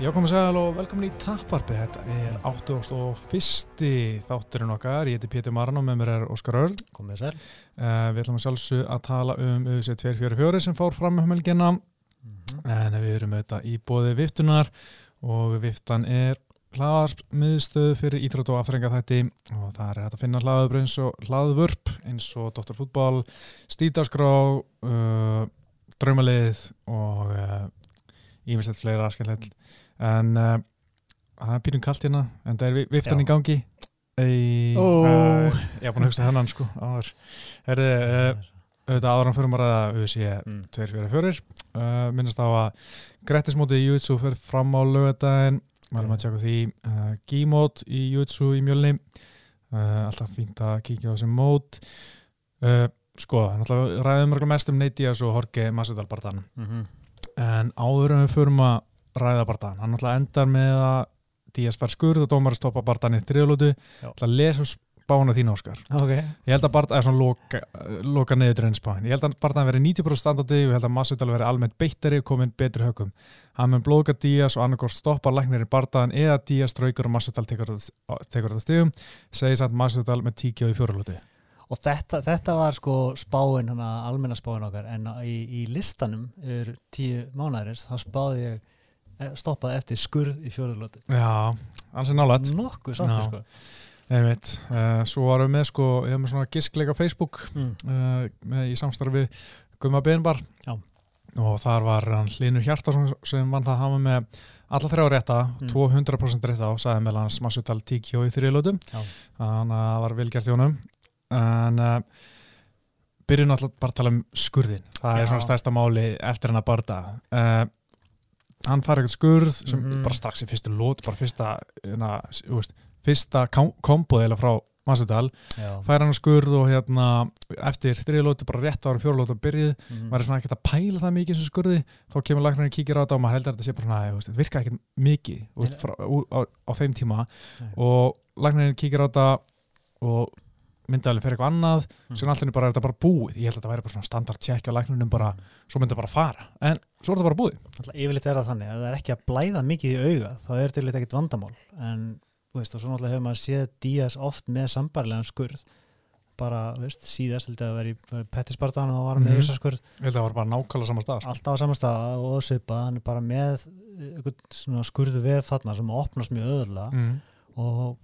Já, komið sæl og velkomin í Tapparpi. Þetta er 81. þátturinn okkar. Ég heiti Pétur Marn og með mér er Óskar Örn. Komið sér. Uh, við ætlum að sjálfsög að tala um UFC 244 sem fór fram um helgina. Mm -hmm. En við erum auðvitað í bóði viftunar og viftan er hlaðarmiðstöð fyrir íþrótt og afþrenga þætti og það er hægt að finna hlaðubröð eins og hlaðvörp eins og Dr. Fútbol, Stíðdagsgrá, uh, Draumalið og ímislegt uh, fleira skemmtilegt. En uh, það er pýrum kallt hérna en það er viftan í gangi. Ei, Ó. uh, ég er búin að hugsa þennan sko áður. Herri, uh, auðvitað áður en fyrir maður að Mm. 244 uh, minnast á að Grettismótið í Júitsu fyrir fram á lögadaginn mælum að tjaka því uh, Gímót í Júitsu í mjölni. Alltaf fínt að kíkja á þessi mót. Sko, náttúrulega ræðum mörgulega mest um Diaz og Jorge Masvidal barðan Mm -hmm. En áður en við förum að ræða barðan, hann náttúrulega endar með að Diaz fær skurð og dómar stoppa barðan í þriðlótu, að lesa spána þín Óskar Ok. Ég held að Barða er svona loka, loka neður enn spáin. Ég held að Barða veri 90% standandi og ég held að Masvidal veri almennt beittari og komin betri högum. Hann mun blóðka Díaz og annarkort stoppa læknir í Barðan eða Díaz straukur og Masvidal tekur þetta- stigum. Segir samt Masvidal með tíkjó í fjórulóti. Og þetta, þetta var sko spáin, hana almenna spáin okkar, en í, í listanum yfir tíu mánaðarins, þá spáði ég eh, stoppaði eftir skurð í fjóðurlóti. Já, ansið nálægt. Nokkuð sáttur Já. sko. Einmitt. Uh, svo varum við með sko, ég hef með svona giskleika á Facebook Mm. uh, með, í samstarfi Gumma Benbar Já. og þar var hann Linur Hjartarsson sem vann það að hafa með alla þrjá rétta, Mm. 200% rétta og sagði meðal hans Massutal Tíkjó í þriðlótum Já. þannig að það var velgjart í honum en uh, byrjun alltaf bara að tala um skurðin það Já. er svona stærsta máli eftir hann að barða uh, hann fær eitthvað skurð sem Mhm. bara strax í fyrstu lót bara fyrsta, na, veist, fyrsta komboð eða frá Massutal Já. fær hann skurð og hérna eftir þriðlóti bara rétt ára fjórlóti að byrjið Mm. maður er svona ekkert að pæla það mikið í þessu skurði þá kemur læknarinn kíkir á þetta og maður heldur að þetta sé bara svona, þetta virka ekkert mikið veist, frá, ú, á, á þeim tíma Nei. og læknarinn kíkir á þetta og myndi alveg fyrir eitthvað annað Mm. sem allir bara er þetta bara búið. Ég held að þetta væri bara svona standard check á læknarinn bara, svo myndi það bara fara. En svo er þetta bara búið. Alltaf yfirleitt er það þannig að það er ekki að blæða mikið í auga þá er þetta yfirleitt ekkert vandamál. En þú veist og svo náttúrulega hefur maður séð Díaz oft með sambarlegan skurð. Bara, veist, síðast held að vera í Pettisbartan og það var með mm skurð. Ég held að það var bara nákvæmlega sama stað sko. alltaf á sama stað og svipað hann er bara með eh, skurðu veð þarna sem opnast mjög öðurlega mm. og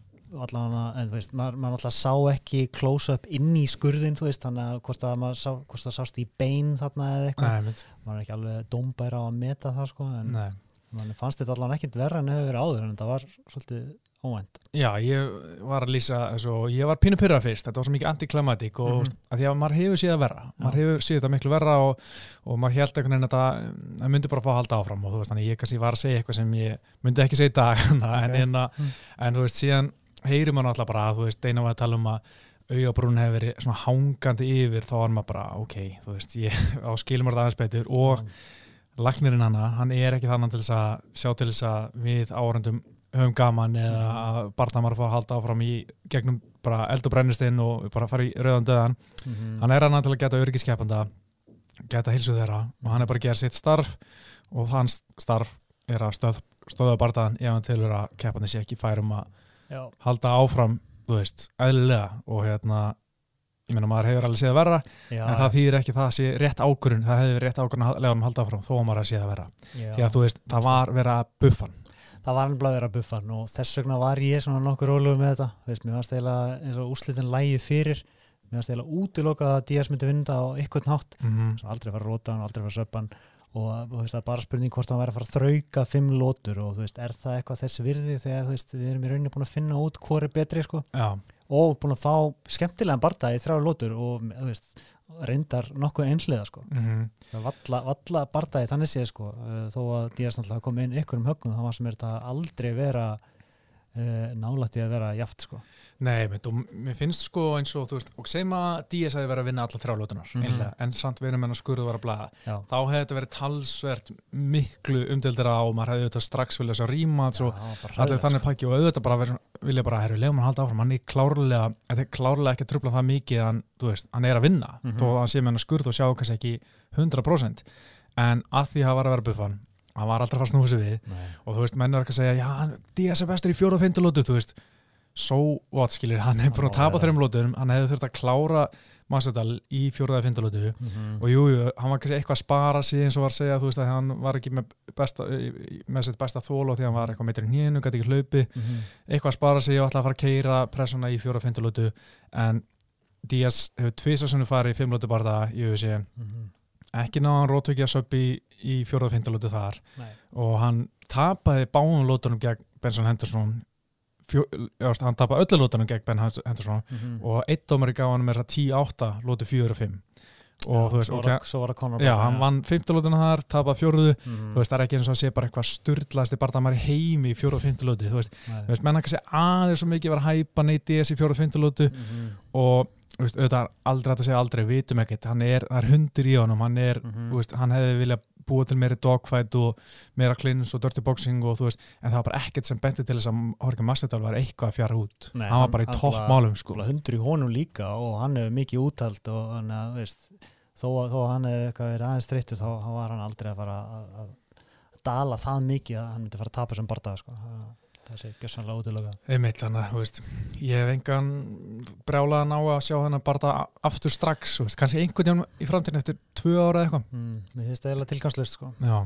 allavega, en þú veist, maður, maður alltaf sá ekki close-up inn í skurðin þú veist, þannig að hvort að maður sá, hvort það sást í bein þarna eða eitthvað, maður er ekki alveg dómbæra á að meta það sko, en mann fannst þetta allavega ekkit verra en hefur verið áður en þetta var svolítið óvænt Já, ég var að lýsa og ég var pínu pyrra fyrst, þetta var svo mikið antiklimatik og mm. -hmm. að því að maður hefur séð að verra maður hefur séð þetta miklu verra og, og maður held einhvern veginn að það myndi bara fá að halda áfram og þú veist þannig ég kannski var að segja eitthvað sem ég myndi ekki segja í dag en, Ok. en, Mm. en þú veist síðan heyrir maður alltaf bara að þú veist eina var að tala um að augabrún hefur verið svona hangandi yfir þá var maður bara ok, þú veist ég á skilum þetta aðeins betur og lagnirinn hana, hann er ekki þannig til þess að sjá til þess að við áhörendum höfum gaman eða Mhm. að að fá að halda áfram í gegnum bara eld og brennistinn og bara fara í rauðan döðan Mhm. hann er hann til að geta öryggiskeppanda geta hilsu þeirra og hann er bara að gera sitt starf og hans starf er að stöð, stöða barnaðan ef hann tilur að keppandi sé ekki færum að Já. halda áfram, þú veist, eðlilega og hérna ég meina maður hefur alveg séð að verra Já, en það þýðir ekki að það sé rétt ákvörun það verið rétt ákvörun að lega hann halda áfram þó að maður að sé að verra. Já. því að þú veist, það var verið að buffa hann það var nefnilega að vera buffan og þess vegna var ég svona nokkur rólegur með þetta. Þú veist, mér fannst eiginlega eins og úrslitin lægi fyrir. Mér fannst eiginlega útilokað að Díaz myndi vinda á einhvern hátt. Mm -hmm. Aldrei fara að róta hann, aldrei að söppa hann og þú veist, það er bara spurning hvort hann væri að fara að þrauka fimm lótur og þú veist, er það eitthvað þess virði þegar þú veist, við erum í rauninni búin að finna út hvað er betri sko Já, og búin að fá skemmtilegan barda í þrjá lótur og þú veist, reyndar nokkuð einhliða sko. Mm það var valla, valla barda í þannig séð sko uh, þó að Díaz náttúrulega kom inn ykkur um höggum þá var sem er þetta aldrei vera nálætti að vera jaft sko Nei, mynd, og mér finnst sko eins og þú veist, og segjum að Díaz hefði verið að vinna alla þrjá lótunar, Mhm. einlega, en samt verið með hann skurðu var að blaða, Já. þá hefði þetta verið talsvert miklu umdeldira og maður hefði auðvitað strax viljað rímats og allir þannig sko. pakki og auðvitað bara verið, vilja bara, herru, legum hann halda áfram, hann er klárlega, þetta er klárlega ekki að trubla það mikið, að hann, veist, hann er að vinna, Mhm. þó að hann sé með hann skurð og sjá kannski ekki 100%, en að því hafa var að vera buffan, hann var aldrei að fara að snúfa sig við Nei. og þú veist, menn er ekki að segja, já, Díaz er bestur í fjóra og fymtu lótu, þú veist so what, skilir, hann er búin að tapa þreim lótum, hann hefði þurft að klára Massadal í fjóraða fymtu lótu Mhm. og jú, jú, hann var kannski eitthvað að spara sig eins og var að segja, þú veist, að hann var ekki með, besta, með sitt besta þól og því hann var eitthvað meitur í hnénu, gæti ekki hlaupi Mhm. eitthvað að spara sig og ætla að fara að keira pressuna í fjóra og fymtu lótu en Díaz hefur tvisasunni farið í fimm lótu bara í UFC Mhm. Ekki náðan rótvikið að söpbi í og fymtu lótu þar Nei. og hann tapaði báðum lótunum gegn Benson Henderson fjó, já, veist, hann tapaði öllu lótunum gegn Ben Henderson Mhm. og eitt dómari gaf hann með þess að 10-8 lótu 4 og 5 og Já, þú veist, ok, það- svo var það Conor já, hann vann 15 lótuna þar, tapaði fjóruðu Mhm. þú veist, það er ekki eins og að sé bara eitthvað sturdlaðasti bara það maður í heimi í fjóru og 5 lótu þú veist, Nei. þú veist, menn ekki að segja aðeins svo mikið var að hæpa Diaz í fjóru og 5 lótu Mhm. og veist, auðvitað aldrei að segja aldrei, við vitum ekkert, hann er, er hundur í honum, hann er Mhm. þú veist, hann hefði viljað búa til meiri dogfight og meira klins og dirty boxing og þú veist, en það var bara ekkert sem benti til þess að Jorge Masvidal var eitthvað að fjara út Nei, hann var bara í hann topp bara- málum sko. Hundur í honum líka og hann hefur mikið úttalt og hann veist, þó, þó hann hefur eitthvað verið aðeins þreyttur þá, var hann aldrei að fara að, að dala það mikið að hann myndi fara að tapa sem bardaga sko. Það- það sé gjössanlega útilöka einmitt, þannig að, ég hef engan brjálaðan á að sjá þennan bara aftur strax, þú veist, kannski einhvern veginn í framtíðin eftir tvö ára eða eitthvað mm, Mér finnst það eiginlega tilgangslust sko. Já,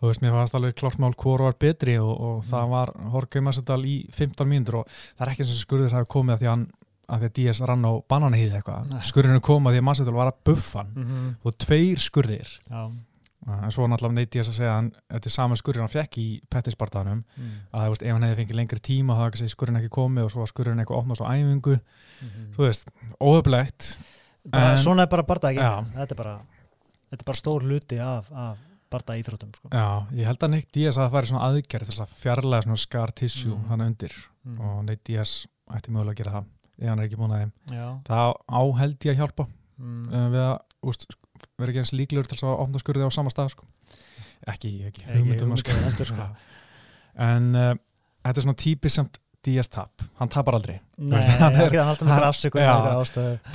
þú veist, mér fannst alveg klart mál hvort var betri og, og það var Jorge Masvidal í 15 mínútur og það er ekki eins og skurður hafi komið að því hann að því að Díaz rann á bananahýði eitthvað Nei. skurðurinn kom að því að Masvidal var að buffa mm -hmm. og tveir skurðir Já en svo náttúrulega neyti ég að segja að þetta er saman skurður hann fekk í pettispartanum mm. að veist, ef hann hefði fengið lengri tíma þá hefði skurðurinn ekki komið og svo var skurðurinn eitthvað opnast á æfingu, Mm þú veist óöflegt, Svona er bara bardaga Já. þetta, er bara- þetta er bara stór hluti af, af bardaga íþróttum sko. já, ég held að Nick Díaz að það færi svona aðgerð þess að fjarlæga svona scar tissue Mm. hann undir mm. og Nick Díaz ætti mögulega að gera það ef hann er ekki búin að það á held ég að hjálpa mm. Að vera ekki eins líklegur til að opna skurði á sama stað sko. ekki, ekki, hugmyndum að hugmyndum heldur, sko. en uh, þetta er svona típis samt Díaz tap, hann tapar aldrei Nei, hann er- ekki það halda með hann- einhver afsökun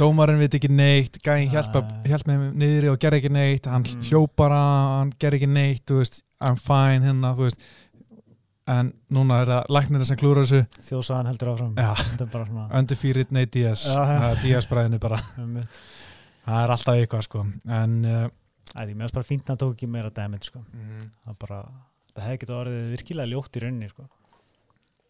dómarinn veit ekki neitt, gæðin hjálp, Nei. með niðri og gerði ekki neitt hann Mm. hljóp bara, hann gerði ekki neitt veist, I'm fine hérna en núna er það læknir sem klúra þessu Þjóðsagan heldur áfram Diaz Já, já. Diaz bræðinu bara. Það er alltaf eitthvað sko en uh, Æ, Mér finnst bara fínt að hann tók ekki meira damage sko. mm, Það bara, það hefði getið orðið virkilega ljótt í rauninni sko.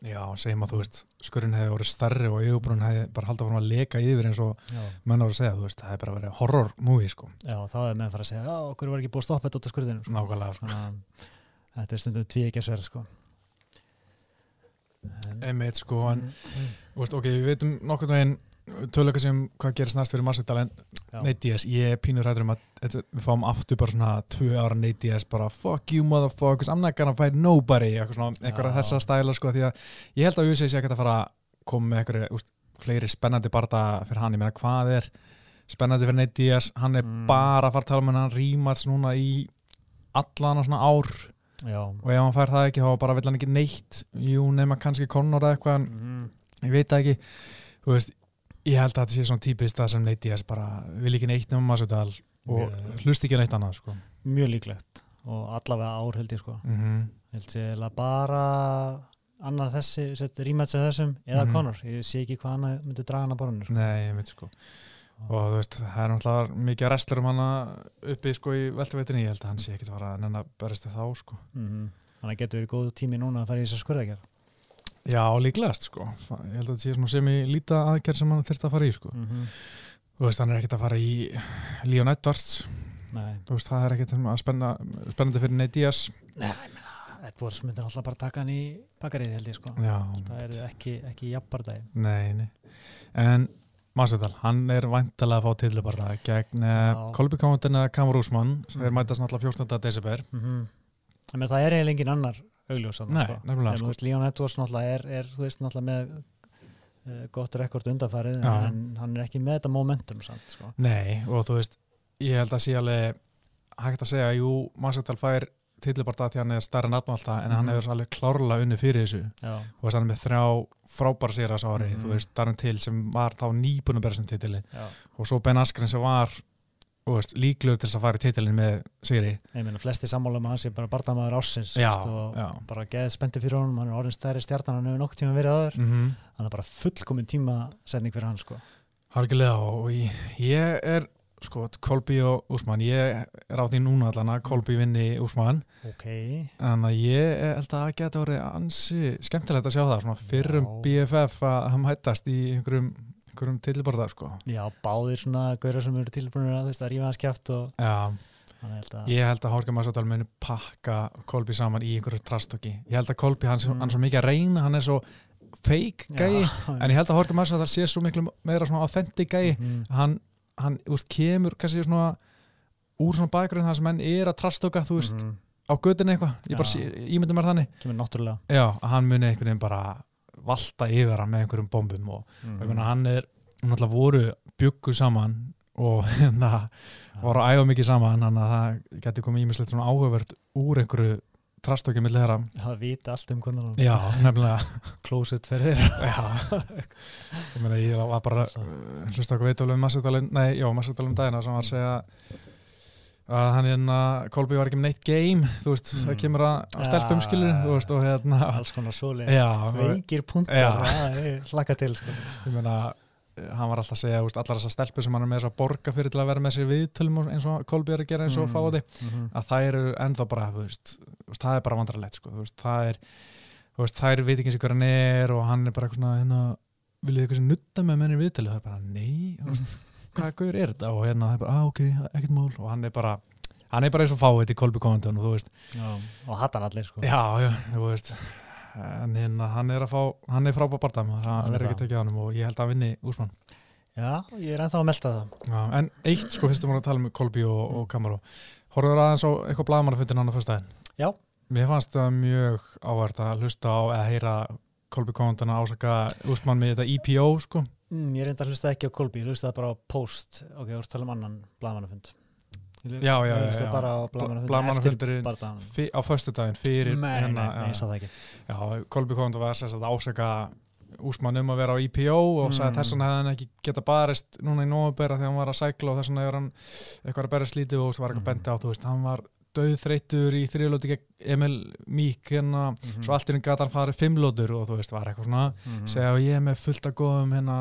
Já, segjum að þú veist, skurinn hefði verið stærri og yfirbrunn hefði bara haldið að leka yfir eins og Já. menn ára að segja, þú veist, það hefði bara verið horror movie, sko, Já, þá hefði menn fara að segja Já, okkur var ekki búið að stoppa þetta út af skurðinu sko. nákvæmlega, að þetta er stundum tví ekki að sverð sko. Einmitt, sko, en, Mm, veist, ok, við veitum nokkurn veginn töluleika sem hvað gerist næst fyrir Masvidal en. Nate ég er pínur hættur um að við fáum aftur bara svona tvö ára Nate bara fuck you motherfuckers, I'm not gonna fight nobody eitthvað svona, einhverja Já. þessa stæla sko, því að ég held að USA sé ekki að fara að koma með úst, fleiri spennandi barða fyrir hann, ég meina hvað er spennandi fyrir Nate hann er Mm. bara að fara að tala með hann rímats núna í allan á svona ár Já. og ef hann fær það ekki þá bara vill hann ekki neitt jú nema kannski Conor eða eitthvað Mm, ég veit ekki þú veist, ég held að þetta sé svona típist það sem Nate Diaz bara vil ekki neitt nema Masvidal og Mjög- hlust ekki neitt annað sko. Mjög líklegt og allavega ár held ég sko. mm -hmm. held sé eiginlega bara annar þessi, rímæts að þessum eða Mhm. Conor, ég sé ekki hvað hann myndi draga hann að borðinu sko. Nei, ég veit sko og þú veist, það er náttúrulega mikið restlur um hana uppi sko í veltuveitinni ég held að hann sé ekkit að fara að nenn að berist þá sko mm þannig að getur verið góð tími núna að fara í þess að skurðagjara Já, líklegast sko ég held að þetta sé sem í líta aðgerð sem hann þurft að fara í sko mm -hmm. þú veist, hann er ekkit að fara í Leon Edwards, Nei, þú veist, það er ekkit að spenna, spennandi fyrir Nate Diaz Nei ég meina, Edwards myndir alltaf bara taka hann í bakarið held ég sko Já, það er ekki, ekki jafnbardagi Nei, nei. En Masvidal, hann er væntalega að fá tillu bara gegn Já. Kolby Kándin eða Kamur Úsmann sem er Mhm. mætast náttúrulega 14. desember mm -hmm. það er eiginlega engin annar augljós þarna, Nei, sko. nefnilega En, sko. Leon Edwards náttúrulega er, er veist náttúrulega með uh, gott rekord undarfarið Já. en hann er ekki með þetta momentum samt, sko. Nei, og þú veist, ég held að sé alveg hægt að segja, jú, Masvidal fær það því hann er stærri nafn og allt það, en hann Mhm. hefur alveg klárlega unni fyrir þessu Já, og þess að hann er með þrjá frábæra séras ári, Mhm. þú veist, Darren Till sem var þá að sem titili já, og svo Ben Askren sem var líklegur til þess að fara í titilin með Sigri ég meina flesti sammála um að hann sé bara barndamaður veist, og já. bara geðið spendi fyrir honum, hann er orðin stærri stjartan hann hefur nokkuð tíma verið aður, mm -hmm. hann er bara fullkomin tímasetning fyrir hann sko. Harkilega og ég, ég er sko, Kolby og Úsmann ég er á því núna allan að Kolby vinni Úsmann ok, en að ég held að það geti orðið ansi skemmtilegt að sjá það, svona fyrrum Já. BFF að hann hættast í einhverjum, einhverjum titilborða sko. já, báðir svona gauðra sem eru tilbúinir að, þú veist, að rífa hans kjátt og held að ég held að Horka Massadal muni pakka Kolby saman í einhverju trastöki ég held að Kolby, hann, Mm. er svo mikið að reyna hann er svo fake gæi. En ég held að Horka Massadal sé svo miklu meira svona authentic gæi. Mhm. hann, hann úst, kemur kannski svona úr svona bakgrunn það sem hann er að trastöka þú veist, Mhm. á gödunni eitthvað. Ég sé- ímyndum mér þannig. Já, hann muni einhvern veginn bara valta yfir hann með einhverjum bombum og Mhm. ég meina hann er, hún alltaf voru byggu saman og hérna voru æfa mikið saman þannig að það geti komið ímislegt svona áhugavert úr einhverju trastöki millir þeirra það vita allt um hann já, nefnilega. Closet fyrir já, ég meina ég var bara hlusta okkur veitalum Massadalinn, nei, já, Massadalum dagina sem var að segja að hann hérna, Kolby var ekki með neitt game þú veist, Mm. það kemur að, stelpum Ja. skilur, þú veist, og hérna alls konar já, veikir það er hlaka til sko. ég meina hann var alltaf að segja, veist, allar þessar stelpur sem hann er með þess að borga fyrir til að vera með sér viðtölum og eins og Kolby er að gera eins og Mm. fáði Mhm. að það eru ennþá bara, þú veist, þú veist það er bara vandrarlegt, sko, þú veist, það er þú veist, þær veit ekki eins og hver hann er og hann er bara eitthvað svona, hérna viljið þið eitthvað sem nutta með mennir viðtölu, það er bara, nei, þú veist hvað guður er þetta? Og hérna það er bara, ah, ok, ekkert mál. Og hann er bara, hann er bara eins og fáið í Kolby komandun og þú veist, Já, og hattar allir sko. já, já, þú veist. En hérna, hann er að fá hann er frábæð barndæm, það er verður ekki tekið á hann og ég held að vinni úsmann já, ég er ennþá að melta það. Já, en eitt sko fyrstum við að tala um Kolby og, og Kamaró Horfður aðeins á eitthvað blagamannafundin hann á fyrstæðin? Já. Mér fannst það mjög ávert að hlusta á eða heyra Kolby Kóndana ásaka ústmann með þetta EPO sko mm, ég reynda að hlusta ekki á Kolby, ég hlusta bara á Post. Ok, þú ert að tala um annan blagamannafund Já, já, já, ég hlusta bara á blagamannafund bardagann fi- á föstudaginn fyrir nei, nei, nei, já, ég það ekki. Já, Kolby Kóndana var sérst að ásaka ústmann um að vera á EPO og sagði Mm. þess vegna hefði hann ekki geta barist núna í nóvubera þegar hann var að sækla og þess vegna hefur hann eitthvað að berja slítið og þú veist, var eitthvað Mm. bendi á, þú veist, hann var döðþreytur í þriðlóti gegn Emil Mík hérna, Mhm. svo allt í hún gata hann farið fimmlótur og þú veist, var eitthvað svona Mhm. segja að ég er með fullt af góðum hérna,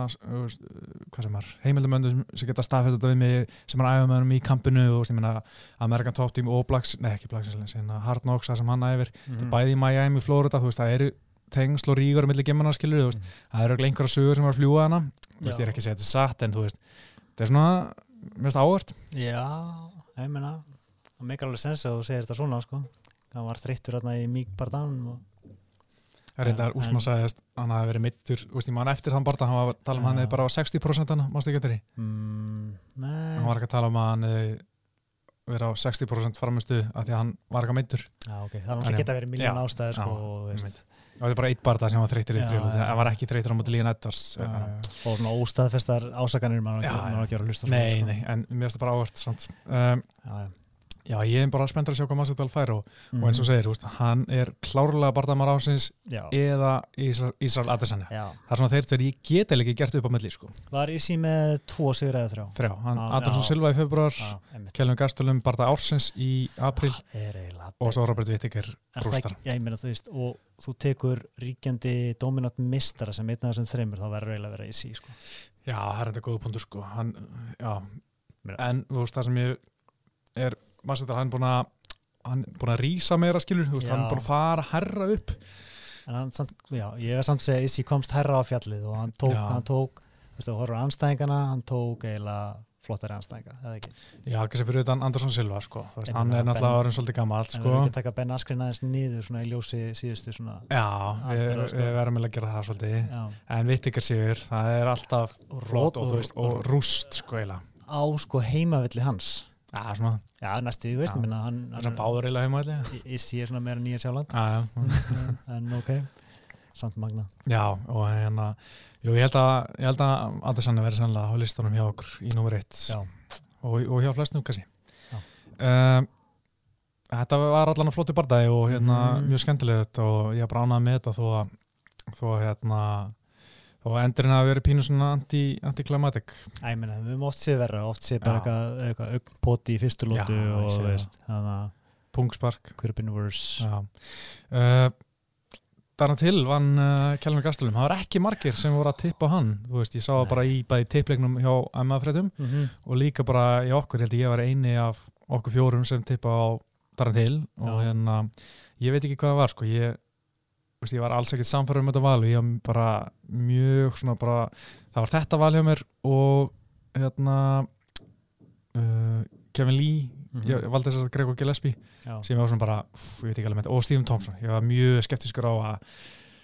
hvað sem er, heimildamöndu sem geta staðfæst þetta við mig sem er æfum með hann í kampinu og ég meina Amerikan Top Team og Blacks, nei ekki Blacks hérna, Hard Knocks, það sem hann æfir Mhm. bæði í Miami, Florida, þú veist, það eru tengsl og rígur millir gemana skilur, veist, það eru einhverja sögur sem var að fljúa hana, veist, ég er ekki að segja þetta er satt en þú veist, þetta er svona mest ávart, já, ég meina það meikar alveg sens að þú segir þetta svona sko. hann var þreyttur hérna í Mík Bardan og reyndar Úsmann sagðist hann hafi verið mittur, veist, ég man eftir þann borta hann var að tala um hann eða bara á 60% hann, mástu ekki eftir því mm, hann var ekki að tala um að hann verið á 60% framistu af því að hann var ekki að mittur okay. það náttúrulega já. geta verið miljón ástæður sko, þetta er bara eitt barða sem hann var þreyttur í já. hann var ekki þreyttur á móti líðan já. og svona óstaðfestar ásakanir maður Já, ekki, já. maður á ekki að vera að já, ég er bara spenntur að sjá hvað Masvidal fær og, Mhm. og eins og segir, þú veist, hann er klárlega barðamar ásins eða Ísrael, Adesanya það er svona þeir þegar ég get eða ekki gert upp á milli sko. var Isi með tvo sigur eða þrjá þrjá, hann Já, Andersson já. Silva í februar. Kjellum Gastulum barða ársins í april og svo Robert Wittiger Er rústar Já, ég meina þú veist, og þú tekur ríkjandi dominant mistara sem einn af þessum þreymur, þá verður eiginlega að vera í sí, sko. Já, það er enda góða punktur sko hann, en veist sem er, setjar hann er búin að hann er búin að rísa meira skilur veist, hann er búin að fara herra upp. En hann samt, já, ég hef samt að segja Isi komst herra á fjallið og hann tók, hann tók, veist, horfður anstæðingana, hann tók eiginlega flottari anstæðinga, eða ekki. já, kannski fyrir utan Andersson Silva sko Ég hann er náttúrulega orðin svolítið gammal En sko við erum ekki að taka Ben Askren aðeins svona í ljósi síðustu svona, já, við, sko. við verðum að gera það svolítið. Já, en Wittiger sigur, það er alltaf flott og, og- veist, og rúst sko á sko heimavilli hans. Já, svona, Já, næstu, þú veist, ég minna, hann, er svona báður eiginlega heima allir Isi er svona meira nýja já en ok, samt magna. Já, og hérna jú, ég held að, ég held að Andersen verði sannlega á listanum hjá okkur í nummer 1 Já. og, og hjá flestum kannski Já. um, Þetta var allan að flóti bardagi og hérna Mhm. mjög skemmtilegt og ég er bara ánað með þetta þó að þó að hérna og endurinn hafi verið pínu svona anti- anti-climatic Æ, ég meina, við höfum oft séð verra, oft séð bara eitthvað, eitthvað augpoti í fyrstu lótu Já, ég og veist, þannig að pungspark been worse. Uh, Darna til vann uh, Kjellum Gastelum, það var ekki margir sem voru að tippa hann, þú veist, ég sá Nei. bara í bæði tippleiknum hjá MF-fréttum mm -hmm. og líka bara í okkur, held ég var eini af okkur fjórum sem tippa á Darna til. Og Já. hérna, ég veit ekki hvað það var sko, ég veist, ég var alls ekkert samfæður um þetta val og ég var bara mjög svona bara, það var þetta val hjá mér og hérna uh, Kevin Lee ég, ég valdi þess að Gregor Gillespie Já. sem ég var svona bara, úf, ég veit ekki alveg með þetta og Stephen Thompson, ég var mjög skeptiskur á, að,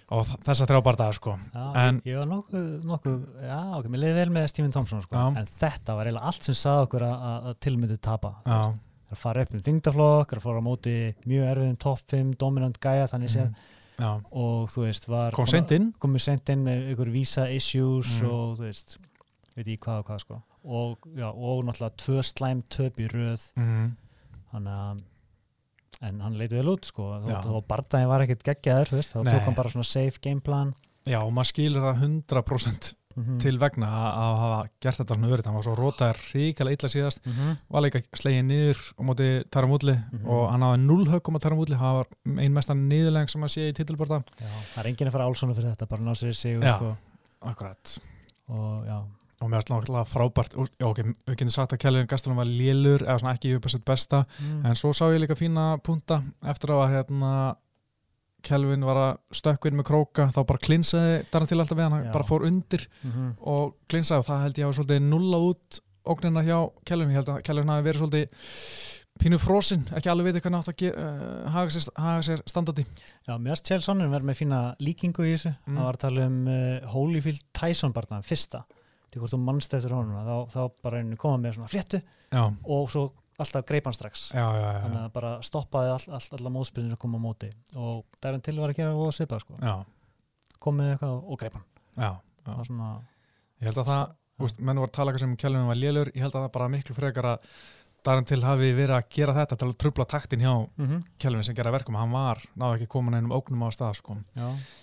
á þessa þrjá bardaga sko. Já, En- ég, var nokkuð, nokkuð já, ok, mér leiði vel með Stephen Thompson sko. Já. en þetta var eiginlega allt sem sagði okkur að, tilmyndu tapa það er að fara upp um þingdaflokk, það er að fara á móti mjög erfiðum topp 5, dominant gæja þannig séð já, og þú veist var komið sent inn? með ykkur visa issues Mm. og þú veist veit ég hvað og hvað sko. Og, já, og náttúrulega tvö slæm töp í röð. Mm. þannig að en hann leiti vel út sko. Þó barndaginn var ekkert geggjaður þú veist, þá tók hann bara svona safe gameplan Já, og maður skilur það 100% mm -hmm. til vegna að að hafa gert þetta svona örytt, hann var svo rótaður ríkala illa síðast, mm -hmm. var líka slegið niður á móti Tarum Útli Mhm. og hann hafa 0 högum á Tarum Útli, hann var ein mestan niðurleging sem maður sé í titilborta það er enginn að fara álsónu fyrir þetta bara ná sér í sig Já. sko, Akkurat og já og mér var alltaf frábært já, ok, við getum sagt að Kjellin Gastelum var lélur eða svona ekki upp að sitt besta mm. en svo sá ég líka fína punta eftir að hérna Kelvin var að stökkvinn með króka þá bara klinsaði þarna til alltaf við hann bara fór undir mm og klinsaði og það held ég að svolítið nulla út ógnina hjá Kelvin. Ég held að Kelvin hafi verið svolítið pínu frosinn, ekki alveg veit hvernig átt að uh, haga, sér, haga sér standardi Já, finnst Chelsea verið með fína líkingu í þessu. Mm. það var að tala um uh, Holyfield Tyson barna, fyrsta. Til hvort þú mannst eftir honum þá, þá bara einu koma með svona fléttu já, og svo alltaf greip hann strax. Já, já, já, þannig að bara stoppaði all, all, alla móðspilin sem kom á móti. Og það er en til var að gera og svipa sko. komið eitthvað og greip hann. Já, já. það var svona ég held að það, úst, menn voru að tala eitthvað sem Kelvin var lélur, ég held að það bara miklu frekar að Darren til hafi verið að gera þetta til að trubla taktin hjá mm -hmm. Kelvin sem gera verkum, hann var, náðu ekki komin einum ógnum á stað sko.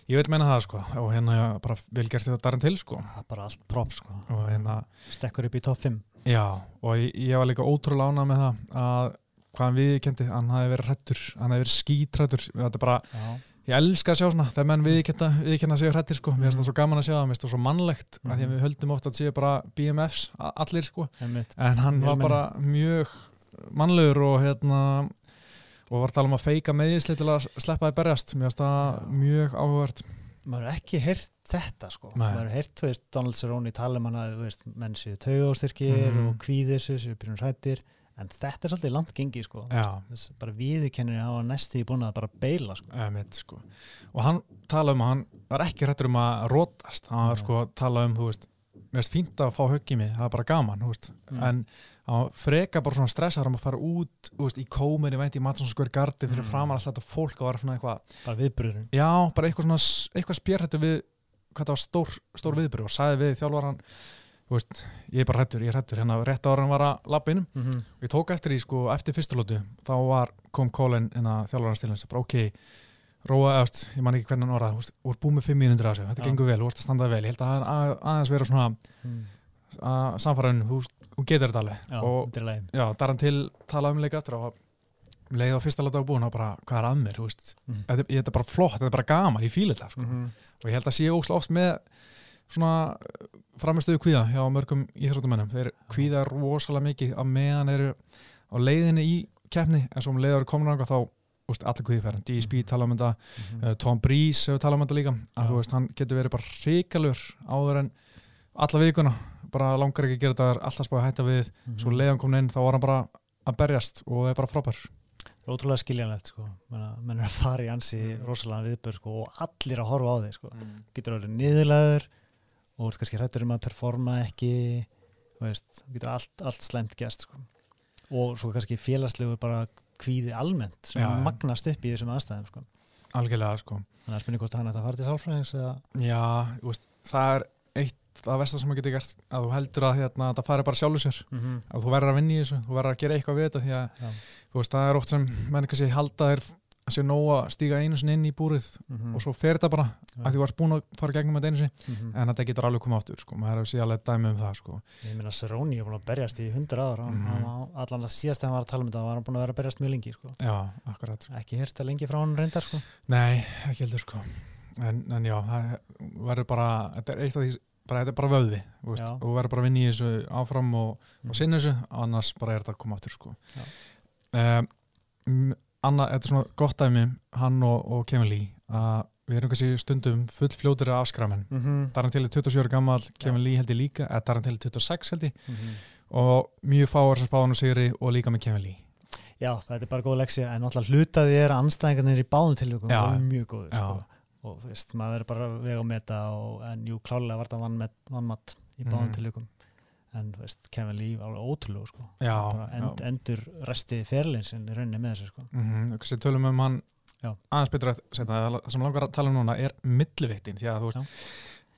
Ég veit meina það sko og hérna já, bara vel gert þetta Darren til sko það er bara allt prop sko. hérna, stekkur upp í topp 5 já og ég, ég var líka ótrúlega ánað með það að hvað hann viðkendi, hann hafi verið hrættur hann hafi verið skítrættur þetta er bara, Já, ég elska að sjá svona þegar menn viðkenda, viðkenda sig hrættir sko. Mér finnst það svo gaman að sjá það, mér finnst það svo mannlegt mm Mhm. því að við höldum ofta að séu bara BMFs allir sko, einmitt. En hann var bara mjög mannlegur og hérna og var að tala um að feika meðisli til að sleppa því berjast, mér finnst það mjög áhugavert. Maður er ekki heyrt þetta sko. Nei. maður er heyrt, þú veist, Donald Cerrone tala um hana, þú veist, menn séu taugástyrkir Mhm. og kvíðir séu, séu byrjun hrættir en þetta er svolítið langt gengi sko. Þess, bara viðurkennir hafa næstu í búin að bara beila sko. Emitt, sko. og hann talaði um að hann var ekki hrættur um að rótast. Hann var sko að tala um, þú veist mér finnst fínt að fá högg í mig, það er bara gaman Mm. en var freka bara svona stressar um að fara út veist, í kóminni, veit í Madsson Square Garden fyrir Mm. framar alltaf fólk og var svona eitthvað bara viðbröðurinn já, bara eitthvað eitthvað spjörhættu við hvað það var stór, stór viðbyrju og sagði við þjálfaran, þú veist ég er bara hrættur, ég er hrættur, hérna rétt ára hann var að labba innum mm -hmm. og ég tók eftir því sko eftir fyrstulótu þá var, kom Colin þjálfaranstilins bara ok, róa eðast ég man ekki hvernig hann þú ert búið með fimm mínundur að þessu þetta Já. gengur vel, ert að standað vel ég held að að- að- aðeins vera svona mm. að samfaraðinu, þú, þú getur þetta alveg já, og þetta er Darren til talaði um leika eftir og um leið á fyrsta lótu á búin og bara, hvað er að mér, Mhm. þetta, þetta er bara flott, þetta er bara gaman, -hmm. að svona framistöðu kvíða hjá mörgum íþróttumennum þeir kvíða rosalega mikið. Að meðan eru á leiðinni í keppni en svo um leiður komin ánga þá úst, allir kvíðferðin, DSP tala um þetta. Uh, Tom Breeze hefur talað um líka. Að Mhm. Já. þú veist, hann getur verið bara hrikalur áður en alla vikuna. Bara langar ekki að gera þetta, alltaf spáði að hætta við. Mhm. svo leiðan komin inn, þá var hann bara að berjast og er bara frábær. Það er ótrúlega skiljanlegt sko. Menn, er að fara í ansi rosalega viðbör sko og allir að horfa á þig sko. Getur alveg niðurlegaður og þú ert kannski hrættur um að performa ekki þú veist, þú getur allt, allt slemt gæst sko. og svo kannski félagslegur bara kvíði almennt sem já. magnast upp í þessum aðstæðum sko. algjörlega sko þannig að spynni hvort hann ætti að fara til sálfræðings eða Já, veist, það er eitt það versta sem maður getur gert að þú heldur að hérna, það fari bara sjálfur sér mm -hmm. að þú verður að vinna í þessu, þú verður að gera eitthvað við þetta því að veist, það er oft sem menn kannski halda þeir að sé nóg að stíga einu sinni inn í búrið Mhm. og svo fer þetta bara Já. að því var búin að fara gegnum þetta einu sinni Mhm. en þetta getur alveg komið aftur sko, maður hefur séð alveg dæmi um það sko. Ég meina Seróni er búin að berjast í 100 ára mm Mhm. -hmm. allan að síðast þegar hann var að tala um þetta var hann búin að vera að berjast mjög lengi sko. Já, akkurat ekki hýrta lengi frá hann reyndar sko. Nei, ekki heldur sko en, en já, það verður bara þetta er eitt af því, bara, þetta er bara þú Já. og verður bara að vinna í þessu áfram og, Mhm. og sinna þessu, annars bara er þetta að koma aftur sko um, Anna, þetta er svona gott dæmi hann og, og Kevin Lee að við erum kannski stundum full fljótur af afskræmen mm -hmm. Daran til er 27 ára gammal, Kevin Lee held ég líka eða Daran til er 26 held ég Mm -hmm. og mjög fáar sem spáðan og sigri og líka með Kevin Lee Já, þetta er bara góð leksi en náttúrulega hlutaði er að anstæðingarnir í báðum tilvíkum Já. og mjög góður sko. og þú veist, maður verður bara að vega og meta og, en jú, klálega var vann, vannmatt í báðum Mhm. tilvíkum en veist, Kevin Lee var alveg ótrúlega sko. End, endur resti ferlinsinn í rauninni með þessu sko. mm -hmm. Þessi tölum um hann Já. aðeins betur að setja það sem langar að tala um núna er milliviktin því að þú veist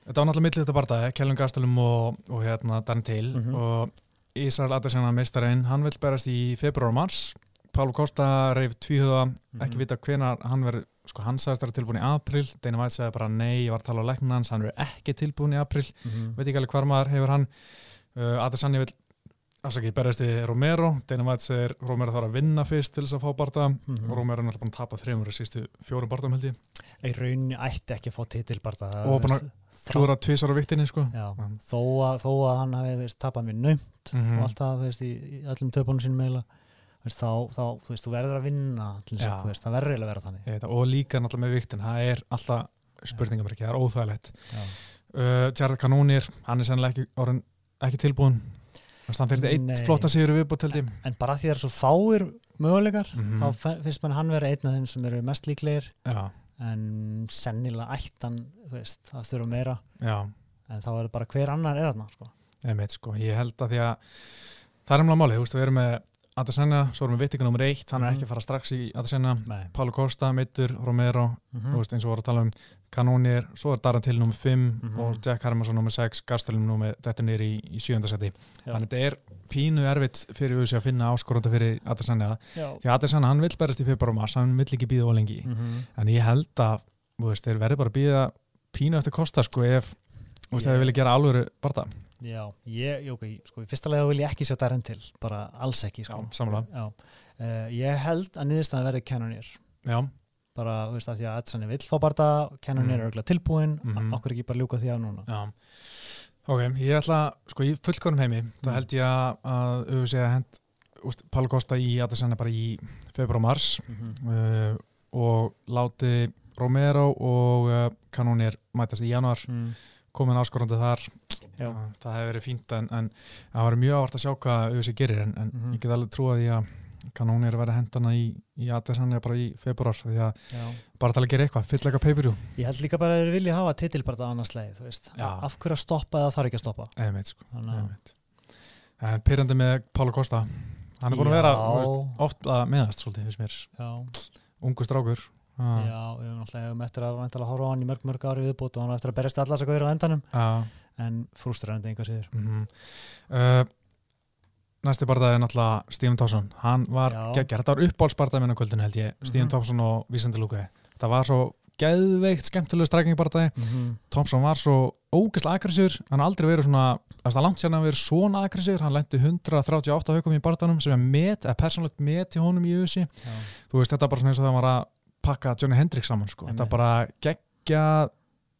þetta var náttúrulega millið þetta bardaði, Kjellum Gastelum og, og hérna Daran til Mhm. og Ísrael Adesina meistarinn hann vil berast í februar og mars Pálu Kosta reyf tvíhuga ekki Mhm. vita hvenar hann verður sko hann sagðist að vera tilbúin í april Deina Væt sagði bara nei, ég var að tala á læknan hans hann verður ekki tilbúin í april mm -hmm. veit ekki alveg hvar maður hefur hann Adesanya vil afsakið berðist við Romero. Deina Væt segir Romero þarf að vinna fyrst til þess að fá barda Mhm. og Romero er náttúrulega búin að tapa þreymur í sístu fjórum bardam held ég. Í rauninni ætti ekki að fá titil bara það Og búin að klúra tvisar á viktinni sko. Já, Mhm. þó, að, þó að hann hafi tapað mér naumt Mhm. og allt það þú veist, í, í öllum töpunum sínum eiginlega þá, þá, þú veist, verður að vinna það verður eiginlega að vera þannig. Það, og líka náttúrulega með viktin það er alltaf spurningamerki, það er óþægilegt. Uh, Jared Kanónir, hann er sennilega ekki, orðin, ekki tilbúin Þannig að fyrir Nei. eitt flottan sigur viðbútt ég en bara því það er svo fáir möguleikar Mhm. þá fe- finnst mann hann vera einn af þeim sem eru mest líklegir Já, en sennilega ættan veist, það þurfa meira já, en þá er bara hver annar er þarna sko. sko ég held að því að það er umlega málið, þú veist, við erum með Adesanya, svo erum við vittinga nummer eitt hann er Mhm. ekki að fara strax í Adesanya Nei. Pálu Kosta, Meittur, Romero Mm þú veist, eins og voru að tala um Kanónir, svo er Daran til nummer 5 Mhm. og Jack Hermansson nummer 6, Gastelum nummer þetta nýri í, í sjöndasæti Já. þannig að þetta er pínu erfitt fyrir USA að finna áskorunda fyrir Adesanya Já. því að Adesanya hann vill berast í februar og mars hann vill ekki býða of lengi Mhm. en ég held að veist, þeir verður bara að býða pínu eftir Kosta sko ef ef þeir vilja gera alvöru barða Já, ég, ok, sko, í fyrsta lega vil ég ekki sjá Darren til, bara alls ekki sko. Já. Já. Uh, Ég held að niðurstaðan verði Cannoneer já, bara, þú veist, að því að Edson vill fá barða Cannoneer Mhm. er örgulega tilbúin Mhm. okkur ekki bara ljúka því á núna já ok, ég ætla, sko í fullkonum heimi Mm. held ég að- að auðvitað að hend úst, Pála Kosta í Adesanya bara í februar og mars Mhm. uh, og láti Romero og uh, Kanónir mætast í januar mm. komin áskorandi þar Já. Uh, það hefur verið fínt en, en það var mjög ávart að sjá hvað auðvitað gerir en, en Mhm. ég get alveg trúa því að Kanónir er að vera hendana í, í Adesanya bara í februar því að Já. bara til að gera eitthvað, fyll eitthvað peipiru Ég held líka bara að þeir vilja hafa titil bara annars leið, þú veist. Já. af hverju að stoppa eða þarf ekki að stoppa? Eða meit sko að- Einmitt. En pyrrandi með Pála Kosta hann er búin að vera oft að meðast svolítið, finnst mér. Já, ungu strákur. Ah, já, við höfum náttúrulega höfum eftir að væntalega horfa á hann í mörg mörg ári viðbútt og hann á eftir að berjast allar þess að gauður á endanum. Ah, en frústrarandi einhver síður. Mhm. uh, næsti barðaði er náttúrulega Stephen Thompson. Hann var Já. geggjær, þetta var uppbólsbarðaði minna kvöldinu held ég, Mhm. Thompson og Vísandi Lúka þetta var svo geðveikt skemmtilegu strækingbarðaði mm -hmm. Thompson var svo ógeðslega aggressíur hann har aldrei verið svona, það er langt sér hann verið svona aggressíur, hann lendi 138 haukum í barðanum sem er met, eða persónlegt met í honum í USA þú veist, þetta er bara svona eins og það var að pakka Johnny Hendricks saman, sko, þetta er bara geggja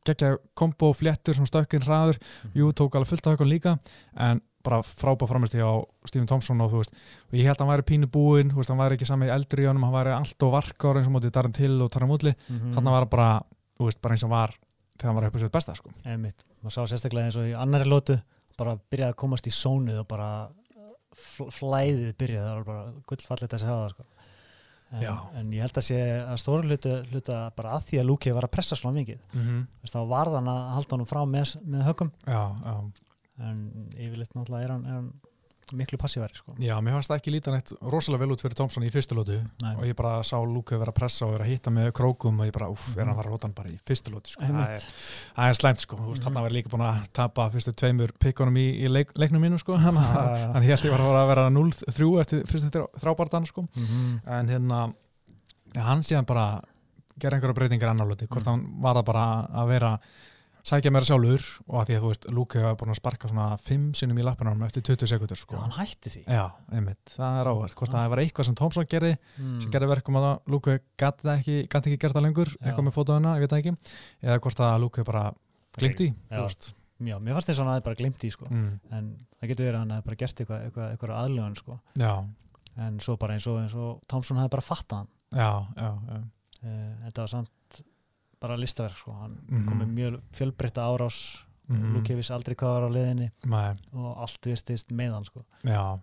geggja kombo, fléttur, svona stökkinn hraður. Jú, tók alveg fullt af hökun líka. En bara frábæð framist á Stephen Thompson og þú veist, og ég held að hann væri pínu búinn þú veist, hann væri ekki sami eldur í honum, hann væri allt og varkar eins og mótið Darren Till og Taran Woodley. Mm hann var bara, þú veist, bara eins og var þegar hann var upp á sér besta, sko. Einmitt, maður sá sérstaklega eins og í annari lótu bara byrjaði að komast í sónuð og bara fl flæðið byrjaði það var bara gullfallit að segja það sko. En, en ég held að sé að stóru hluta, hluta bara að því að Lúki var að pressa mm að en yfirleitt náttúrulega er hann, er hann miklu passívari sko. já, mér fannst það ekki lítan eitt rosalega vel út fyrir Thompson í fyrstu lótu Nei. og ég bara sá Luka vera að pressa og vera að hitta með krókum og ég bara, uff, er hann að fara að róta hann bara í fyrstu lótu, sko, það er, er slæmt, sko, Mhm. hann var líka búin að tapa fyrstu tveimur pikkunum í, í leik, leiknum mínu, sko, hann, held ég var að vera 0-3 eftir fyrstu þrjábardan, sko, mm -hmm. en hérna hann síðan bara gera einhverja breytingar annarlöti, hvort Mm. hann var það bara að vera sækja meira sjálfur og að því að þú veist, Luke hefur búin að sparka svona 5 sinnum í lappanum eftir 20 sekundur sko. Já, hann hætti því Já, einmitt, það er áverð hvort það var eitthvað sem Thompson gerði mm. sem gerði verkum að það, Luke gæti það ekki gæti ekki gert það lengur, Já. eitthvað með fótaðuna ég veit það ekki, eða hvort að Luke bara glimti, Já. Já, mér fannst þess að hann hefði bara glimt í sko. mm. en það getur verið að hann hefði bara gert eitthvað, eitthvað, eitthvað aðlögun sko. En svo bara eins og, eins og Thompson hefði bara fattað bara listaverk sko. hann Mhm. kom með mjög fjölbreytta árás Mm mm. Luke vissi aldrei hvað var á liðinni Nei, og allt virtist með hann sko. já,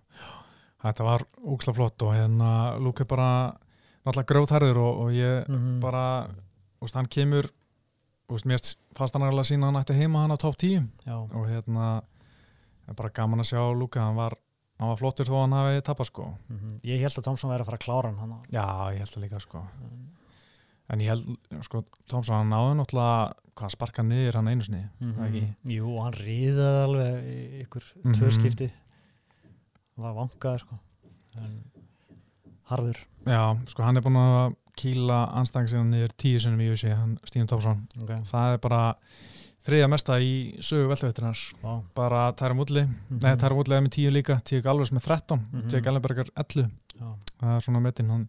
þetta var úksla flott og hérna Luke bara náttúrulega grótærður og, og ég -hmm. bara, veist, hann kemur veist, mér fannst hann alveg að sína að hann ætti heima hann á top 10 Já, og hérna er bara gaman að sjá Luka, hann var, hann var flottur þó að hann hafi tapast sko mm ég held að Thompson væri að fara að klára hann, hann já, ég held það líka sko en ég held, sko, Tómsson hann náði náttúrulega, hvað, sparka niður hann einu sinni mm ekki? Jú, hann ríðaði alveg ykkur Mhm. tvö skipti hann var vangaði sko. en harður já, sko, hann er búin að kýla anstæðing sinna niður tíu sinnum í USA, hann Stíðan Tómsson okay. það er bara þriðja mesta í sögu velduvettinar Vá. bara Tæra Múli, Mhm. nei Tæra Múli er með tíu líka, tíu Galvers með 13 Mhm. Jake Ellenberger 11 Já. það er svona metin, hann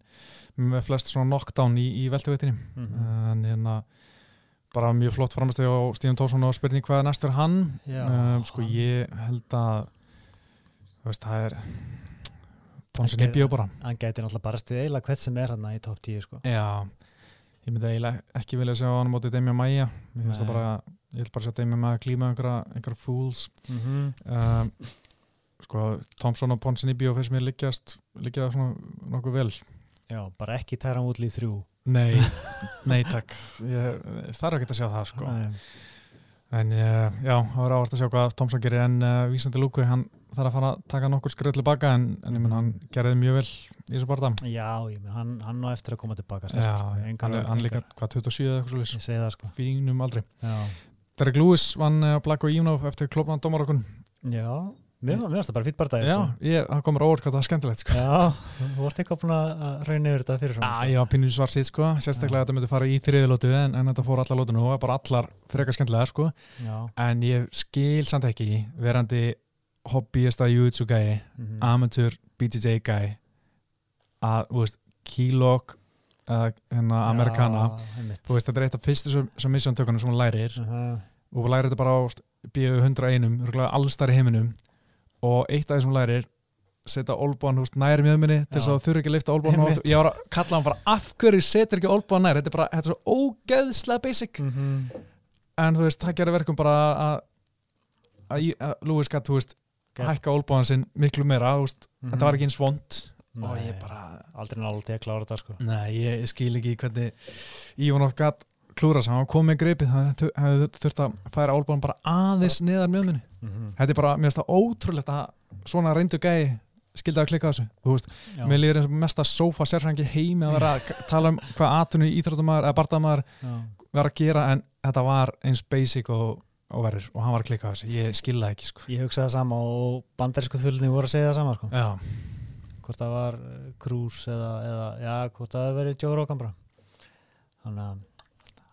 með flest svona knockdown í, í velduvettinni Mhm. en hérna bara mjög flott framstæði á Stíðan Tómsson og spurning hvað er næst fyrir hann Já, um, sko hann- ég held að veist, það er Tónsin Hann í bíó bara hann gæti náttúrulega bara stuð eiginlega hvert sem er hann í top 10 sko. já, ég myndi eiginlega ekki vilja sjá hann móti Demi ég Nei. bara, ég vil bara sjá Demi Maia klíma einhverja, einhverja fools mm -hmm. um, sko, Thompson og Ponsin í bíó finnst mér liggjast liggja svona nokkuð vel. Já, bara ekki tæra hann útlið þrjú. Nei, nei takk. Ég þarf ekki að sjá það sko. Nei. en uh, já, það var ávart að sjá hvað Thompson gerir. En uh, vísandi lúku, hann þarf að fara að taka nokkur skrið tilbaka en, en ég menn hann gerði mjög vel í þessu barða Já, ég menn, hann, hann á eftir að koma tilbaka Já, sterkur, sko. hann, Engar- er, hann líka hvað 27 eða eitthvað Ég svolítið segi það sko. Fínum aldrei Já, Derek Lewis vann uh, Black og Ívnóf eftir klopnan dómarokun Já mér finnst það bara fýtt barndagi Já, ég, það komur óvart hvað það er skemmtilegt sko. Já, þú varst eitthvað búin að raun yfir þetta fyrir Já, svona ég var pínur svar síð sko, sérstaklega að þetta myndi fara í þriðilótu en, en þetta fór allar lótinu og var bara allar frekar skemmtilega sko, Já, en ég skil samt ekki verandi hobbyista jiu-jitsu gæi, mhm. amateur BJJ gæi að, þú veist, eða hérna einmitt. þú veist, þetta er eitt af fyrstu submission tökunum sem hún lærir. Mhm. og hún lærir þetta bara á bíu 101 rúglega allstar í heiminum og eitt af hún lærir setja olbúan húst nær mjöðminni til þess að þurfa ekki að lifta Einmitt. ég var að kalla hann bara af hverju setur ekki olbúan nær? Þetta er bara, þetta er svo ógeðslega basic. Mhm. en þú veist, það gerir verkum bara að að, Lewis gætt, þú veist Gat- hækka olbúan sinn miklu meira, þú veist. Mhm. þetta var ekki eins vond. Og ég bara, Aldrei að klára þetta sko. Nei, ég, ég skil ekki hvernig Ívanov gætt klúra sem hann kom með gripið, það hefði- þurft að færa olbúan bara aðeins neðar mjöðminni Mhm. þetta er bara, mér finnst það ótrúlegt að svona reyndu gæi skildi að klikka þessu þú veist, Já. mér líður eins og mesta sofa sérfrængi heimi að vera að tala um hvað atvinnu íþróttumæður eða barndamaður Já. var að gera en þetta var eins basic og, og verður og hann var að klikka þessu, ég skilða ekki sko. Ég hugsaði það sama og bandarísku þullinni voru að segja það sama sko hvort það var eh, Cruz eða, eða já, hvort það hefði verið Rogan bara þannig að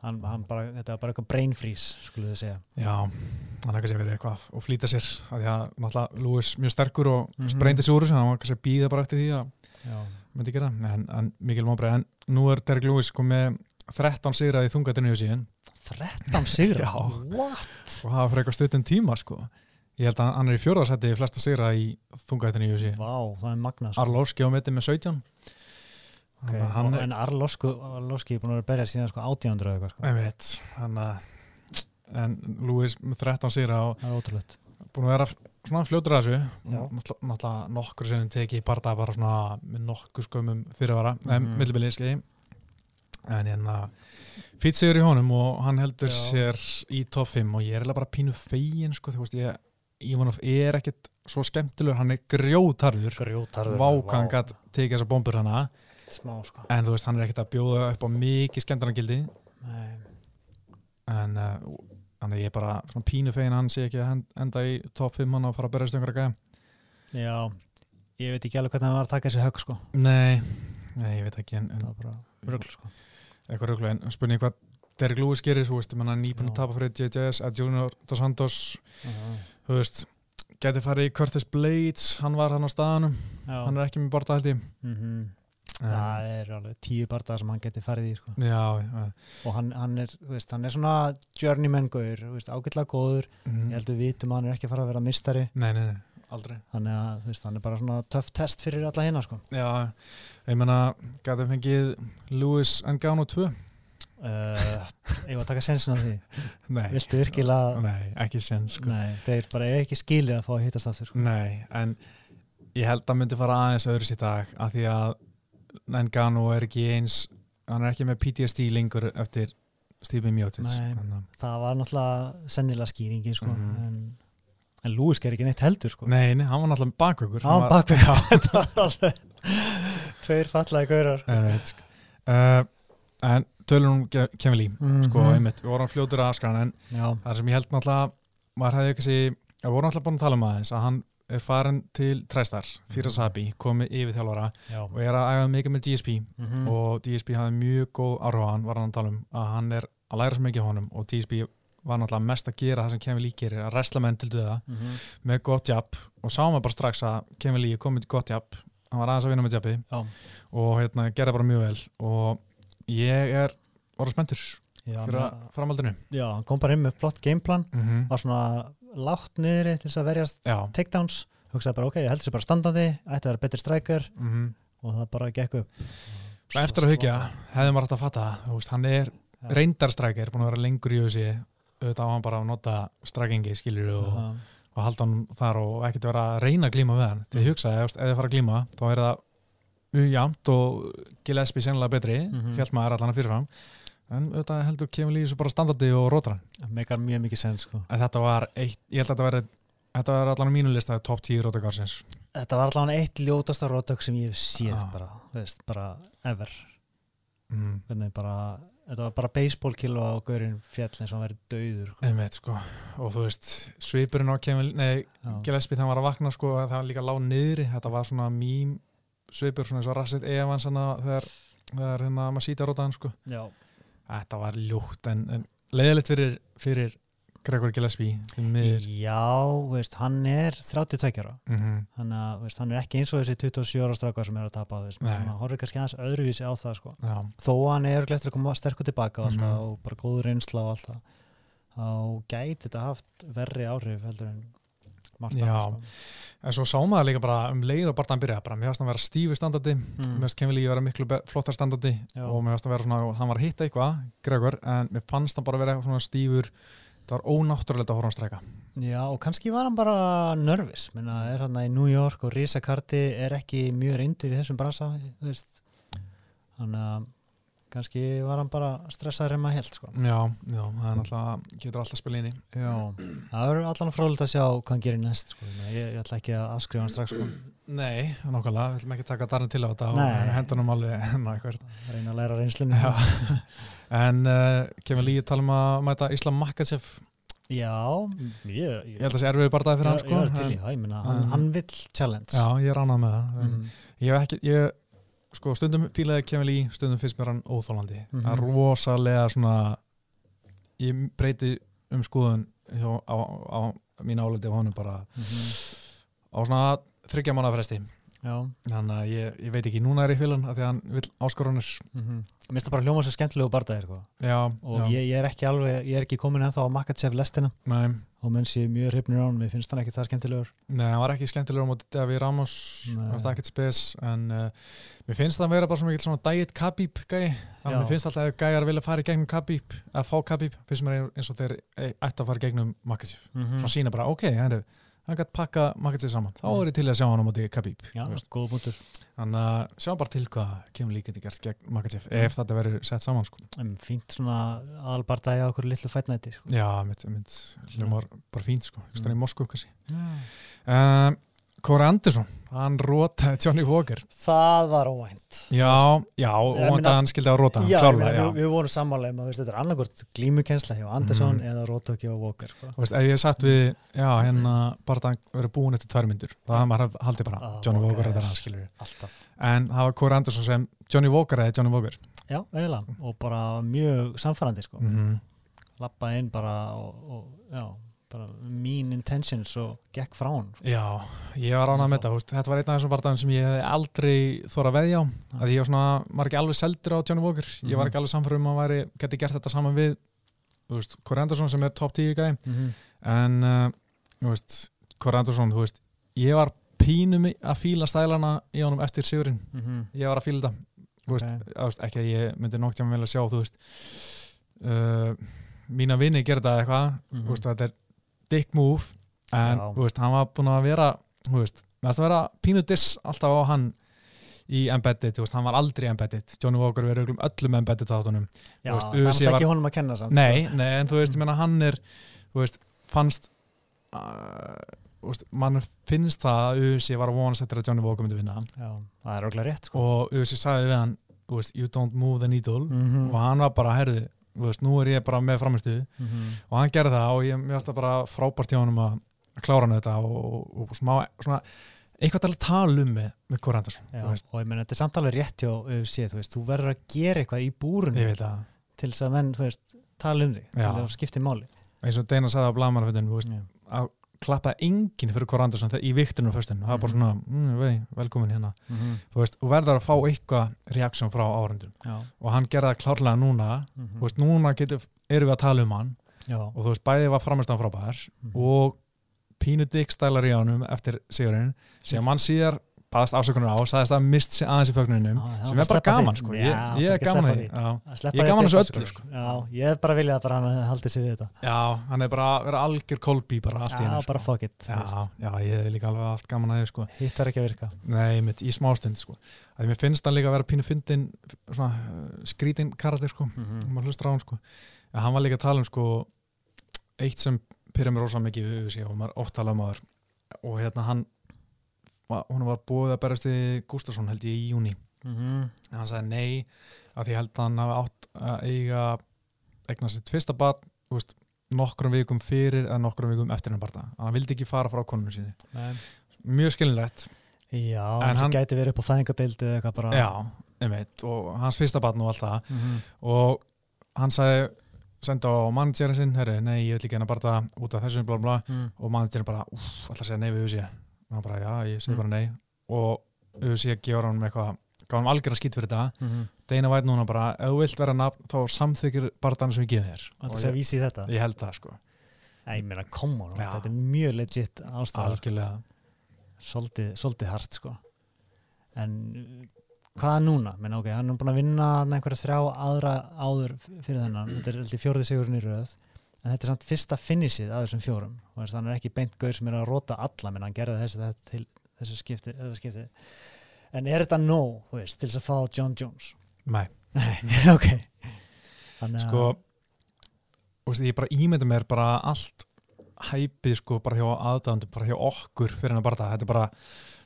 hann, hann bara, þetta var bara eitthvað brain freeze skulum við segja já hann hefði kannski verið eitthvað og flýta sér af því að náttúrulega Lewis mjög sterkur og Mhm. spreyndi sig úr þessu, hann var kannski að býða bara eftir því að myndi gera, en, en mikil móbrið en nú er Derek Lewis komið 13 sigra í þungatinu í síðan 13 sigra. What? og það var fyrir eitthvað stutun tíma sko. ég held að hann er í fjórðarsætti flesta sigra í þungaðinu í USA Vá, það er magnað sko. Arlovski á mitti með 17 okay. Hann en Arlovski, er búin að berja síðan sko 1800 eða eitthvað sko. en Lewis með 13 sigra og það er ótrúlegt. búin að vera svona fljótur að þessu. Náttúrulega nokkur sem teki í barða bara svona með nokkur skömmum fyrirvara mm millibili skei en hérna fýtt sigur í honum og hann heldur Já. sér í top 5 og ég er bara pínu fegin sko, þú veist ég Ivanov er ekkert svo skemmtilegur, hann er grjótarður. Grjótarður vákan gætt tekið þessar bombur hana smá sko en þú veist, hann er ekkert að bjóða upp á mikið skemmtarnagildi Nei. en uh, hann er ég bara svona pínu fegin að hann sé ekki að enda í top 5 hann að fara að berja stöngur að gæða já, ég veit ekki alveg hvernig það var að taka þessi högg sko nei, nei, ég veit ekki en, það en var bara rögl sko. eitthvað röglu en spurning hvað Derek Lewis gerir, þú veist, mann nýbúin að Já. tapa fyrir JJS, að Junior Dos Santos þú veist, geti farið í Curtis Blades, hann var hann á staðanum Já. hann er ekki með borta held ég Mhm. En- það er alveg tíu bardagar sem hann geti farið í sko. já, já og hann, hann, er, veist, hann er svona journeyman gaur, þú veist, ágætlega góður mhm. ég held við vitum að hann er ekki að fara að vera mistari nei, nei, nei, aldrei þannig að veist, hann er bara svona töff test fyrir alla hérna sko. já, ég menna, gæti fengið Lewis Ngannou 2 uh, ég var að taka sensin á því nei, viltu virkilega nei, ekki sen sko. þeir bara ekki skilið að fá að hittast aftur sko. Nei, en ég held að myndi fara aðeins öðru sér dag af því að Ngannou er ekki eins hann er ekki með PTSD lengur eftir Stephen að- það var náttúrulega sennilega skýringi sko. Mhm. en, en Lewis ger ekki neitt heldur sko. Nei, nei, hann var náttúrulega bakvökur hann var alveg tveir fallaði gaurar sko. uh, En um Kevin Lee Mhm. sko, einmitt, við vorum fljótur að skana en já, það sem ég held náttúrulega maður hefði ekki sé, við vorum náttúrulega búin að tala um aðeins að hann er farin til Træstar fyrir Mhm. Sabi, komið yfir þjálfara já. og er að æfa mikið með DSP Mhm. og DSP hafði mjög góð áhrif á hann var hann að tala um að hann er að læra svo mikið honum og DSP var náttúrulega mest að gera það sem Kevin Lee gerir, að resla menn til döða Mhm. með gott jafn og sáum við bara strax að Kevin Lee komið gott jafn hann var aðeins að vinna með jafni og hérna, gerði bara mjög vel og ég er Já, fyrir framaldinu já, hann kom bara inn með flott gameplan mm -hmm. var svona látt niðri til þess að verjast takedowns, hugsaði bara ok, ég heldur sér bara standandi ætti að vera betri strækjar mm og það bara gekk upp eftir að hugja hefði maður hægt að fatta veist, hann er Já. reyndarstrækir, búin að vera lengur í þessi auðvitað á hann bara að nota strækingi skilur og Aha. og halda hann þar og ekkert vera að reyna að glíma við hann til Mhm. ég hugsa, ef, þið fara að glíma þá er það mjög jamt og Gillespie sennilega betri, mm Mhm. -hmm. held maður allan að fyrirfram en auðvitað heldur kemur lífið svo bara standardi og rótra hann meikar mjög mikið sens sko. en þetta var eitt, ég held að þetta veri þetta var allan á mínu lista top 10 rótagarsins þetta var allavega eitt ljótasta rótök sem ég hef séð Ah. bara, veist, bara ever mm. Hvernig bara, þetta var bara baseball kilo á gaurinn fjall eins og hann verið döður sko. einmitt sko og þú veist, svipurinn á kemur nei. Gillespie þegar hann var að vakna sko að það var líka lág niðri, þetta var svona mím svipur svona eins og Rassit Evans hana, þegar, þegar hérna maður sýti að róta hann sko Já. Þetta var ljótt en, en leiðilegt fyrir, fyrir Gregor Gillespie. Já, veist, hann er 32 ára mm -hmm. hann, að, veist, hann er ekki eins og þessi 27 ára strákar sem er að tapa veist, hann horfir kannski aðeins öðruvísi á það sko. Þó hann er glættur að koma sterkur tilbaka alltaf, Mhm. og bara góður reynsla og alltaf þá gæti þetta haft verri áhrif heldur en margt Já. annað, sko. En svo sá maður líka bara um leið og bara hann byrja, bara mér varst hann vera stífu standardi. Mér mm. varst Kevin Lee vera miklu flottar standardi Já. og mér varst hann vera svona, hann var að hitta eitthvað Gregor, en mér fannst hann bara vera svona stífur. Það var ónáttúrulegt að horfa hann streika Já, og kannski var hann bara nervis Minna, er hann í New York og Risa Karti er ekki mjög reyndur í þessum bransa þú veist. Þannig að kannski var hann bara stressaður en maður held sko. Já, já, það er náttúrulega getur alltaf spila inn í Já, það verður allan fróðilegt að sjá hvað hann gerir næst sko. ég, ég, ég ætla ekki að afskrifa hann strax sko. Nei, nákvæmlega, við ætlum ekki að taka darni til á þetta og hendunum alveg ná, eitthvað. reyna að læra reynslunni Já. En uh, Kevin Lee tala um að mæta Islam Makachev Já, ég, Ég held að það sé erfiði bardaði fyrir hann ég, sko ég er til í það, ég minna, hann, hann vill challenge Já, ég er ánað með það mm. Ég hef ekki, ég sko stundum fílaði Kevin Lee, stundum finnst mér hann óþólandi Mhm. Það er rosalega svona ég breyti um skoðun hjá, á, á mín áliti á honum bara Mhm. á svona þryggja mánu fresti. Já. Þannig að ég, ég veit ekki, núna er ég fílan af því að hann vill áskorunir mm Mér finnst það bara hljóma svo skemmtilegu bardaðir sko. Og já, ég, ég er ekki alveg, ég er ekki komin ennþá á Makachev lestina nei, og menn sé mjög hrifnir á hann, mér finnst hann ekki það skemmtilegur. Nei, hann var ekki skemmtilegur á móti Daví Ramos, það var ekkert spes en uh, mér finnst það að vera bara svona, svona diet Khabib gæi, Já. mér finnst alltaf að gæjar vilja fara í gegnum Khabib, að fá Khabib finnst mér eins og þeir eh, ættu að fara í gegnum Makachev, mm svona sína bara, ok, hann hann gætt pakka Makachev saman, þá Mm. er ég til að sjá hann á móti Khabib, þannig að sjá bara til hvað kemur líka til gert gegn Makachev, ef þetta verður sett saman sko. Fínt svona aðalbardaði á okkur litlu fætnæti sko. já, mitt, mitt hljómar bara fínt sko, mm. í Moskvu kannski Já. Um, Corey Anderson, hann rótaði Johnny Walker það var óvænt Já, já, meina- að hann skildi að róta hann, já, klárlega, já við, við vorum sammálega um að þetta er annarkort glímukensla hjá Anderson Mhm. eða Rótöki og Walker. Þú veist, ef ég sagt við, já, hérna bara það verið búin eftir tvær myndur þá hafði maður haldið bara, Ah, Johnny Walker Walker. þetta er hann, skilur við alltaf en það var Corey Anderson sem Johnny Walker eða Johnny Walker já, eiginlega, og bara mjög samfærandi sko. mm lappaði inn bara og, og já, bara mean intentions og gekk frá hann Já, ég var ánað með þetta, þetta var einn af þessum barndagum sem ég hef aldrei þóra að veðja á. Að ég var svona, maður ekki alveg seldur á Johnny Walker. Ég var Mhm. ekki alveg samfærum um að væri, geti gert þetta saman við Corey Anderson sem er top 10 gæði mm -hmm. en uh, þú veist, Corey Anderson, þú veist ég var pínu mig að fíla stælana í honum eftir sigurinn, ég var að fíla þetta. Þú veist, ekki að ég myndi nokt hjá mig vel að sjá, þú veist uh, mína vini þetta eitthvað, Mhm. þú veist, þetta er dick move, en veist, hann var búin að vera, veist að vera pínu diss alltaf á hann í embedded, veist, hann var aldrei embedded. Johnny Walker verið öllum, embedded þáttunum. Já, það er var- ekki honum að kenna samt nei, sko. nei, en þú veist, ég meina hann er fannst uh, mann finnst það að UFC var að vonast eftir að Johnny Walker myndi vinna já, það er okkur rétt sko. og UFC sagði við hann, you don't move the needle mm og hann var bara, herði þú veist, nú er ég bara með framistuðu -hmm. og hann gerði það og ég finnst það bara frábært hjá honum að að klára hann þetta og, og smá, svona eitthvað til að tala um með, með þú veist, og ég meina þetta er samtalið rétt hjá UFC, þú veist, þú verður að gera eitthvað í búrunum til þess að menn, veist, tala um þig til Já. að skipti máli eins og Deina sagði á veist, Já. að klappaði enginn fyrir Anderson þegar- í viktunum föstun, það var bara Mhm. svona mm, vei, velkomin hérna, Mm -hmm. veist, og verður að fá eitthvað reaksjón frá árundum Já. og hann gerði það klárlega núna Mm þú veist, núna getur, erum við að tala um hann Já. og þú veist, bæði var framist frábær Mhm. og pínu dick stælar í ánum eftir sigurinn sem hann síðar baðast afsökunar á og sagðist að mist sig aðeins í fögnuninum Já, já, sem er bara gaman því. sko. Já, ég, ég er er gaman að því Ég er því gaman að þessu öllu, sko. Já, ég hef bara viljað að hann haldi sig við þetta já, hann er bara að vera algjör kolbí bara allt í Já, hennu bara fuck it já, ég hef líka alveg haft gaman að því sko. Hitt var ekki að virka nei, mitt, í smástund sko. að mér finnst hann líka að vera pínu fyndin svona uh, skrítin karakter sko. mm maður á hann sko. hann var líka að tala um sko, eitt sem pyrja mér rosa mikið og maður oft tala um aður og hérna hann hún var búið að berast í Gustafsson held ég í júni -hmm. en hann sagði nei að því held að hann hafi átt að eiga eigna sitt fyrsta barn þú veist, nokkrum vikum fyrir eða nokkrum vikum eftir hann barna hann vildi ekki fara frá konunum síði mjög skilinlegt Já, En en hann- hann gæti verið upp á fæðingadeildi eða eitthvað bara já, einmitt, og hans fyrsta barn og allt það. Mhm. og hann sagði senda á managerin sinn, herri, nei, ég vil ekki hennar bara út af þessu, bla bla, bla. Mm. og managerin bara, uff, að segja nei við USA og hann bara, já, ég segi Mm. bara nei. Og USA gefur hann eitthvað gaf hann algjörða skýt fyrir þetta. Mhm. Deina væt núna bara, ef þú vilt vera nafn þá samþykir barðan sem ég gefi þér. Það Og er að ég, vísi þetta. ég held það sko, Nei, ég meina, come on, Já. þetta er mjög legit ástæðar algjörlega. Svolítið, hart sko. En hvað núna? Menna, okay, hann er búin að vinna einhverja þrjá aðra áður fyrir þennan. Þetta er fjórði sigurinn í röð en þetta er samt fyrsta finishið af þessum fjórum. Og þannig er ekki beint gaur sem er að róta alla menn hann gerði þessu þetta til þessu skipti, skipti. en er þetta nóg veist, til þess að fá John Jones? Nei, ok. Þannig að sko veist, ég bara ímynda mér bara allt hæpið sko bara hjá aðdæðandu bara hjá okkur fyrir hennar barða þetta er bara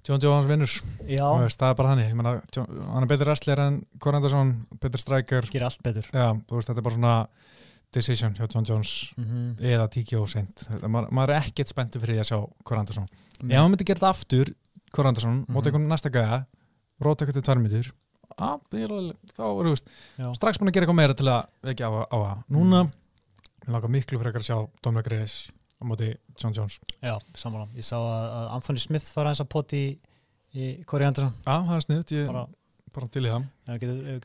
John Jones vinnur. Það er bara ég meina, John, hann er betur wrestler en Corey Anderson, betur striker. Gerir allt betur. Já, veist, þetta er bara svona decision hjá John Jones mm -hmm. eða TKO seint, maður, maður er ekkert spenntur fyrir því að sjá Corey Anderson. Ef hann myndi gera þetta aftur, Corey Anderson Mhm. móta einhvern næsta gæða, róta eitthvað til tvær minnur þá er þú veist strax búin að gera eitthvað meira til að vekja á, það núna, ég laka miklu frekar að sjá Dominic Reyes á móti John Jones. Já, sammála, ég sá að, Anthony Smith var aðeins að poti í, Corey Anderson. Já, það er sniðt, ég bara bara til í það ef þú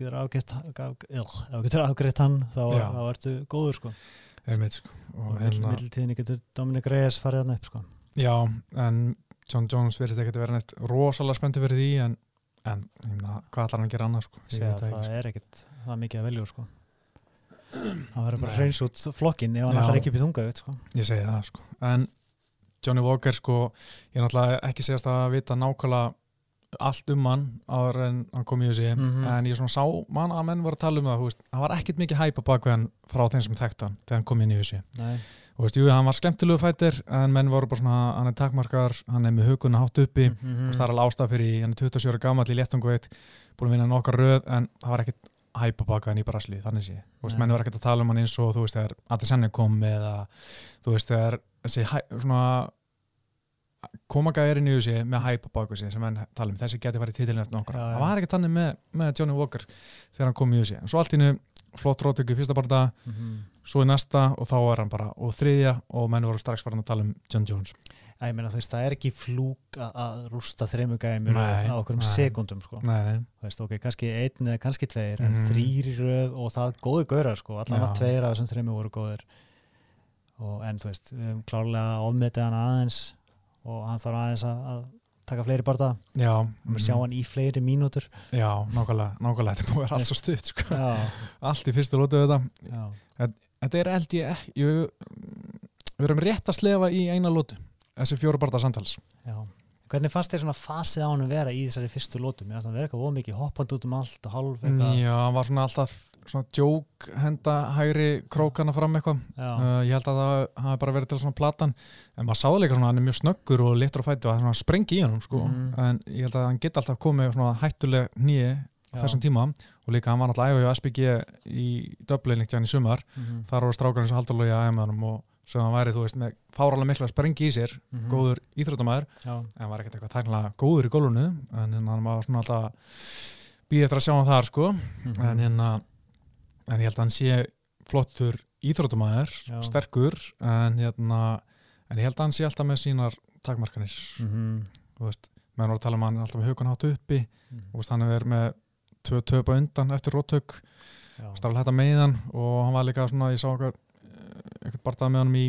getur, afgreitt hann þá, þá ertu góður sko Einmitt, sko. og hérna, mittiltíðinni getur Dominic Reyes farið hann upp sko já, en John Jones verður ekkert að vera neitt rosalega spenntur fyrir því en, en meina, hvað ætlar hann að gera sko? Ég Segja, veit það það ekki, er ekkert það mikið að velja sko það verður bara hreins út flokkin ef hann ætlar ekki upp í þunga sko. sko. ég segi það sko. en Johnny Walker sko, ég er náttúrulega ekki segast að vita nákvæmlega allt um hann áður en hann kom í þessi Mhm. en ég svona sá mann að menn voru að tala um það veist, það var ekkert mikið hæpa bak við hann frá þeim sem þekktu hann þegar hann kom inn í þessi og veist, jú, hann var skemmtilegu fættir en menn voru bara svona, hann er takmarkar hann er með huguna hátt uppi. Mm -hmm. það er alveg ástæð fyrir, hann er 27 ára gammal í léttangu eitt, búin að vinna nokkar röð en það var ekkit hæpa baka hann í Brasli þannig sé, veist, menn var ekkit að tala um hann eins og þú veist, þegar Adesenni kom eða þú veist, þegar þessi hæ, svona komagærin í þessi með hæpa baka sig sem menn tala um, þessi geti farið titilin eftir nokkar, það var ekkit þannig með, með Johnny Walker þegar hann kom í þessi, en svo allt í hennu flott rótöku fyrsta barða, Mhm. svo í næsta og þá er hann bara, og þriðja og menn voru strax farin að tala um John Jones. Æ, ég meina, þú veist, það er ekki flúk að- rústa þremu gæmi Nei, á okkur um sekundum sko. nei, nei, veist, ok, kannski einn eða kannski tveir en Mhm. þrýr í röð og það góði gaurar sko, allan að tveir af þessum þremu voru góðir. Og en þú veist, við hefum klárlega ofmetið hann aðeins og hann þarf aðeins að, að taka fleiri barða og mm. sjá hann í fleiri mínútur. Já, nákvæmlega, nákvæmlega, þetta búið að vera allt svo stutt sko. Allt í fyrstu lótu þetta já, þetta er held ég- við erum rétt að slefa í eina lótu þessi fjóru barða samtals. Já Hvernig fannst þér svona fasið á hann að vera í þessari fyrstu lótum? Mér fannst hann vera eitthvað ómikið hoppand út um allt og hálf eitthvað. Já, hann var svona alltaf svona djók henda hægri krókana fram eitthvað. Uh, ég held að það hafi bara verið til svona platan. En maður sáði líka svona, hann er mjög snöggur og litur á fæti og það er svona sprengi í hann sko. Mhm. en ég held að hann geti alltaf komið svona hættuleg nýi þessum tíma. Og líka hann var náttúrulega æfa hjá SPG í Dublin líkt Mhm. og að með hann og væri, þú veist, með fáralega mikla sprengi í sér, Mhm. góður íþróttamæður en hann var ekkert eitthvað tæknilega góður í gólunu en hérna, hann var svona alltaf býð eftir að sjá hann þar sko Mhm. en hérna en ég held að hann sé flottur íþróttamæður, sterkur en hérna en ég held að hann sé alltaf með sínar takmarkanir Mhm. þú veist, meðan voru að tala um að hann alltaf með hugun hátt uppi Mhm. þú veist, hann er með tvö töp á undan eftir róttök Já. stafla þetta með hann og hann var líka svona, ég sá eitthvað eitthvað barðað með honum í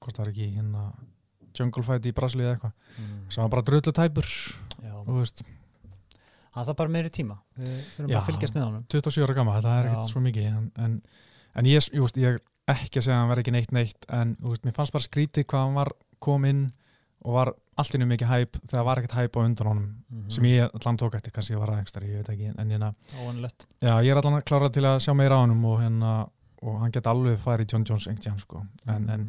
hvort það er ekki hérna jungle fight í Brasilíu eða eitthvað. Mhm. sem var bara drullu tæpur Það þarf bara meiri tíma. Við þurfum bara að fylgjast með honum. 27 ára gamma, það er ekkert svo mikið en, en, en ég, veist, ég er ekki að segja að hann verði ekki neitt neitt en veist, mér fannst bara skrítið hvað hann var kom inn og var allt innum mikið hæp þegar var ekkert hæp á undan honum Mhm. sem ég allan tók eftir, kannski ég var aðeins ég veit ekki, en hérna, já, ég er allan klárað til að sjá meira á honum og hérna, og hann geti alveg farið í John Jones einhvern sko, en, en,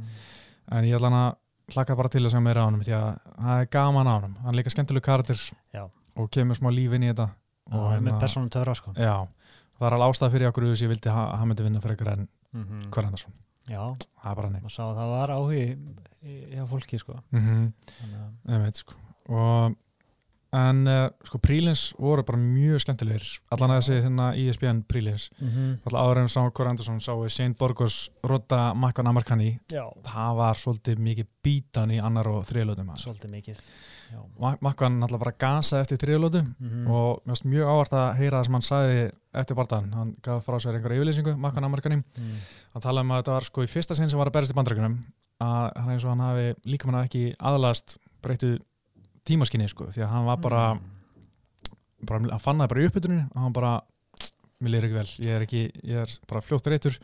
en ég er allan að hlaka bara til að sjá meira á honum því að það er gaman á honum, hann er líka skemmtileg karakter og kemur smá líf inn í þetta. Og og hérna- með persónum töfra sko. Já, það er alveg ástæð fyrir okkur þess að ég vildi að hann myndi vinna fyrir ykkur en Mhm. hver Andersson, Já, það er nei var áhugi í- hjá fólki sko. Mm -hmm. Að- veit, sko. og en uh, sko prílins voru bara mjög skemmtilegir. Allan að þessi hérna ESPN prílins allan áður en sá hver Andersson sá við Shane Borgos Rotta Makkan Amarkani. Já, það var svolítið mikið bítan í annar og þriðlótum svolítið mikið Já. Makkan alltaf bara gasaði eftir þriðlótu Mhm. og mér finnst mjög ávart að heyra það sem hann sagði eftir barðan, hann gaf frá sér einhverja yfirlýsingu, Makkan Amarkani. Mm. hann talaði um að þetta var sko í fyrsta sinn sem var að berast í bandrækjunum að hann eins og hann hafi líka manna ekki aðlast breyttu tímaskinni sko því að hann var bara, Mm. bara hann fann það bara í uppbytunni og hann bara, mér lýr ekki vel ég er ekki, ég er bara fljótt reytur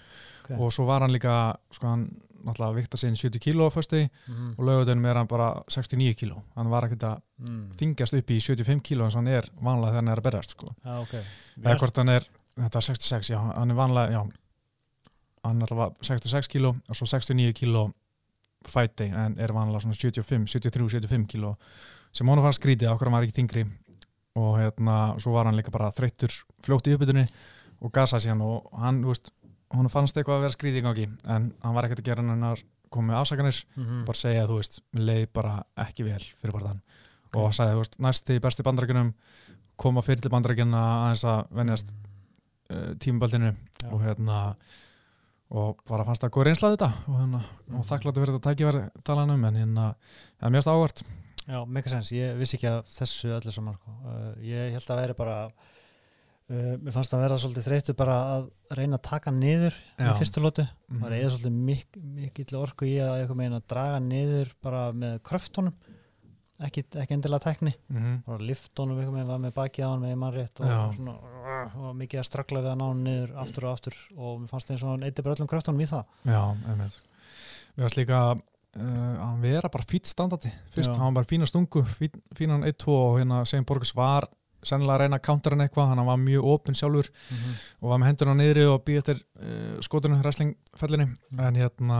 Ok. og svo var hann líka sko hann náttúrulega vikta sinn 70 kíló á fösti Mhm. og lögutunum er hann bara 69 kíló hann var ekkert að Mm. þingjast upp í 75 kíló eins og hann er vanlega þegar hann er að berast sko Já, ok eða hvort hann er, þetta var 66 já, hann er vanlega, já hann alltaf var 66 kíló og svo 69 kíló day en er vanlega svona 75, 73, 75 kíló sem hann fann skrítið okkur hann var ekki þingri og hérna, svo var hann líka bara þreyttur fljótt í uppbytunni og gasaði síðan og hann, þú veist hann fannst eitthvað að vera skrítið í gangi en hann var ekkert að gera hann að koma með afsakanir Mhm. bara segja að þú veist, mér leiði bara ekki vel fyrir barðan og sagði, þú veist, næst í besti bandarækjunum koma fyrir til bandarækjuna aðeins að venjast uh, tímaböldinu Já. og hérna og bara fannst það góð reynsla þetta og, hérna, og Mhm. þakkláttu fyrir þetta tækifæri talanum en hérna, það er mjög ávart Já, mega sens, ég vissi ekki að þessu öllu saman sko. uh, ég held að veri bara uh, mér fannst að vera svolítið þreytu bara að reyna að taka niður í fyrstu lótu, Mhm. það er eða svolítið mik mikill orku í að eitthvað meina að draga niður bara með kröftunum ekki, ekki endilega tekni mm -hmm. bara liftunum eitthvað með, var með bakið á hann með mannrétt og, Já. svona, og mikið að ströggla við að ná hann niður aftur og aftur og mér fannst eins og hann eitthvað öllum kröftunum í það Já, einmitt Mér varst líka uh, að hann vera bara fýtt standardi fyrst, Já. hann var bara fína stungu fín, fínan 1-2 og hérna Sein Borges var sennilega að reyna að counter hann eitthvað hann var mjög opinn sjálfur og var með hendurna niðri og býð eftir uh, skotunum wrestlingfellinni Mhm. en hérna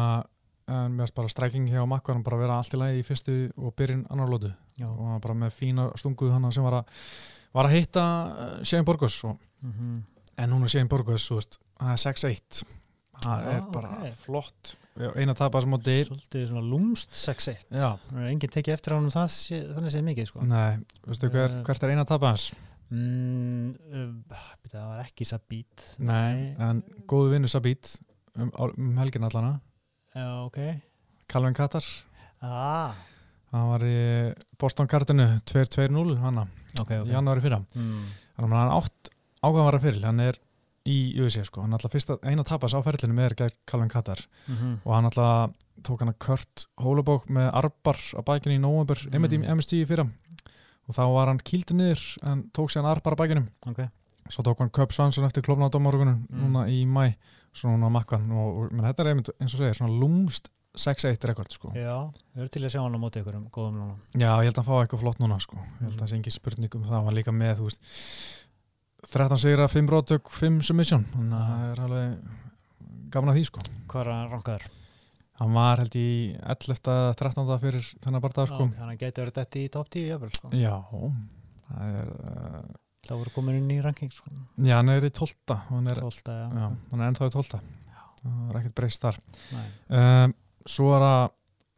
en mér finnst bara stræking hjá Makkan bara vera allt í lagi í fyrstu og byrjun annar lótu og hann bara með fína stunguð hann sem var að, var að hitta Shane Borgus og, Mhm. en núna Shane Borgus, þú veist, það er 6-1 það er bara ok. flott. Eina tapar sem móti. Svolítið svona lúmst 6-1 Já, Það er enginn tekið eftir ánum það sé, þannig sé mikið sko. nei, veistu hver, Eh. hvert er eina tapar hans? mm, um, byrja, Það var ekki Sabít Nei, en góðu vinnu Sabít um, á- um helgin allana Já, ok. Calvin Kattar, ah, hann var í Boston Gardenu 2-2-0 hana, Ok, ok. Í janúari fyrra. Mm. hann átt ákvæðanvara fyrir hann er í USA sko, hann alltaf fyrsta eina tapas á ferlinu með gegn Calvin Kattar. Mm og hann alltaf tók hann að Kurt Hólabók með arbar á bækinu í november, Mm. í MST í fyrra. Og þá var hann kýldu niður en tók sér hann arbar á bækinum Ok. Svo tók hann Köp Svansson eftir klopna á dómargunum Mm. núna í mæ, svo núna makkan og, og menn, þetta er einmitt, eins og segir, svona lúmst 6-1 rekord sko. Já, við erum til að sjá hann á móti ykkur um góðum núna. Já, ég held að hann fá eitthvað flott núna sko. ég held að það sé engin spurning um það. Hann var líka með, þú veist 13 sigra, 5 rótök, 5 submission þannig að það er alveg gaman að því sko Hvað er hann rankaður? hann var held í 11. 13. fyrir þennan barndað sko Þannig að gæti verið þetta í top 10 jafnvel, sko. Já, það er uh, Það voru komin inn í ranking sko. já, hann er í 12. hann er, 12, já. já, hann er ennþá í 12. það er ekkert breyst þar um, Svo er það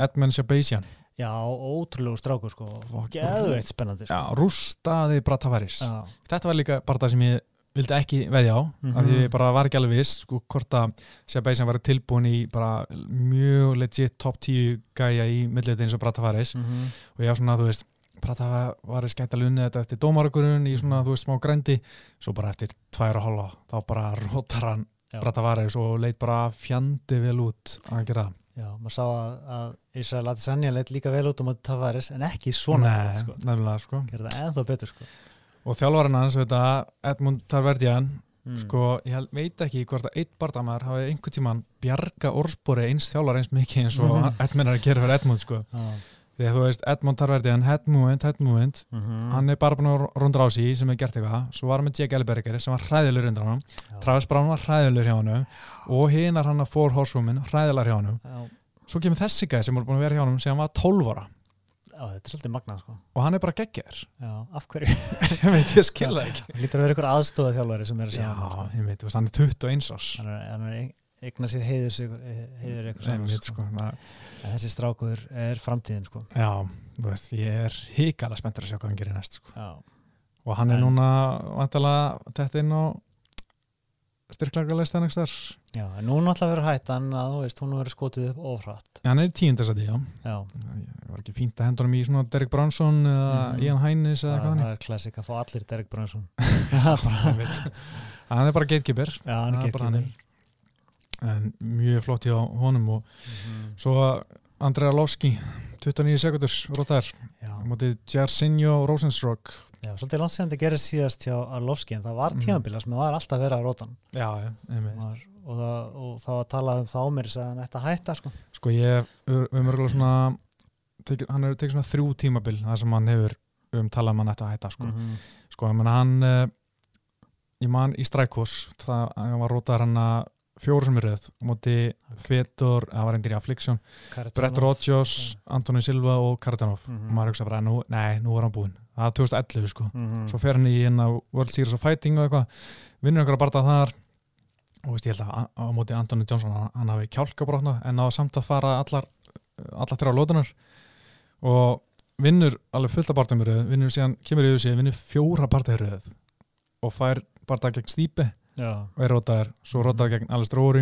Edmund Shabazian Já, ótrúlegu strákur sko. Fuck. Geðveitt spennandi Já, sko. rústaði Bratafaris Já. Þetta var líka bara það sem ég vildi ekki veðja á Mhm. af því ég bara var ekki alveg viss sko, hvort að Shabazian var tilbúin í bara mjög legit top 10 gæja í milliðið eins og Bratafaris Mm og ég var svona, þú veist Bratafaris gæti að lunni þetta eftir dómaragurinn í svona, þú veist, smá grændi svo bara eftir tvær og hálfa þá bara rótar hann Já. Bratafaris og leit bara fjandi vel út að gera það. Já, maður sá að, að Israel Adesanya leitt líka vel út um að Tavares en ekki svona Nei, sko. nefnilega, sko Gerða það ennþá betur sko. og þjálfarinn hans, þetta, Edmund Tarverdian Mm. sko, ég held, veit ekki hvort að eitt bardamæður hafi einhvern tímann bjarga orðspori eins þjálfar eins mikið eins og Mhm. Edmund er að gera fyrir Edmund sko. Já. Að þú veist, Edmund Tarverdian head movement, head movement Mhm. hann er bara búin að runda á sig sem er gert eitthvað svo var hann með Jake Elberger sem var hræðilegur undan hann Já. Travis Brown var hræðilegur hjá hann og hinar hann að Four Horsewomen hræðilegar hjá hann Já. svo kemur þessi gæði sem er búin að vera hjá hann sem hann var 12 ára Já, þetta er svolítið magnað sko. og hann er bara geggjar Já, af hverju? ég veit, ég skilða ekki lítur að vera ykkur aðstóða þjálfari sem er að já, segja hann sko. ég veit, hann er 21 ás Hann er, hann er eigna sér heiður sig- heiður ykkur Nei, mitt, sko, En þessi strákur er framtíðin sko. já, veist, ég er híkala spenntur að sjá hvað hann gerir næst sko. Og hann er En- núna vantalega þetta inn á styrklarga leistan ekki þar já, en nú náttúrulega verður hættan að þú veist, hún verður skotið upp ofrætt hann er tíundasæti, já. Já, það var ekki fínt að henda honum í svona Derek Bronson eða Mhm. Ian Hines eða hvað hann það er klassik að fá allir Derek Brunson. Er hann er bara gatekeeper. Já, hann er er getur en mjög flott hjá honum og svo Andrea Lovski 29 sekundur rótaðar móti Jarsinho Rosenströk já, svolítið langt sem þetta gerist síðast hjá Arlovski en það var Mhm. tímabila sem það var alltaf vera að rótan já, já, einmitt og, það, og það var að tala um það á mér að að hætta sko. Sko ég, við erum örgulega svona tek, hann hefur tekið svona þrjú tímabil þar sem hann hefur um talað um hann að hætta sko, Mhm. sko ég menna hann uh, ég man í Strækos það var rótaðar hann að fjóru sem er röð á móti Fedor, það var endur í Affliction Cardano. Brett Rodgers, Antoni Silva og Cardanoff Mhm. og maður hugsa bara, nú, nei, nú var hann búinn. Það var 2011 sko. Mhm. svo fer hann í hérna World Series of Fighting og eitthvað, vinnur einhverja barða þar. Og veist ég held að á á móti Anthony Johnson, hann, hann hafi kjálkabrotna en á samt að fara allar allar þrjá lótunar og vinnur alveg fullt af röð vinnur síðan, kemur í auðvitað, vinnur fjóra barða í röð og fær barða gegn Já, og er rótaðar, svo Mhm. rótaðar gegn Alistair Óri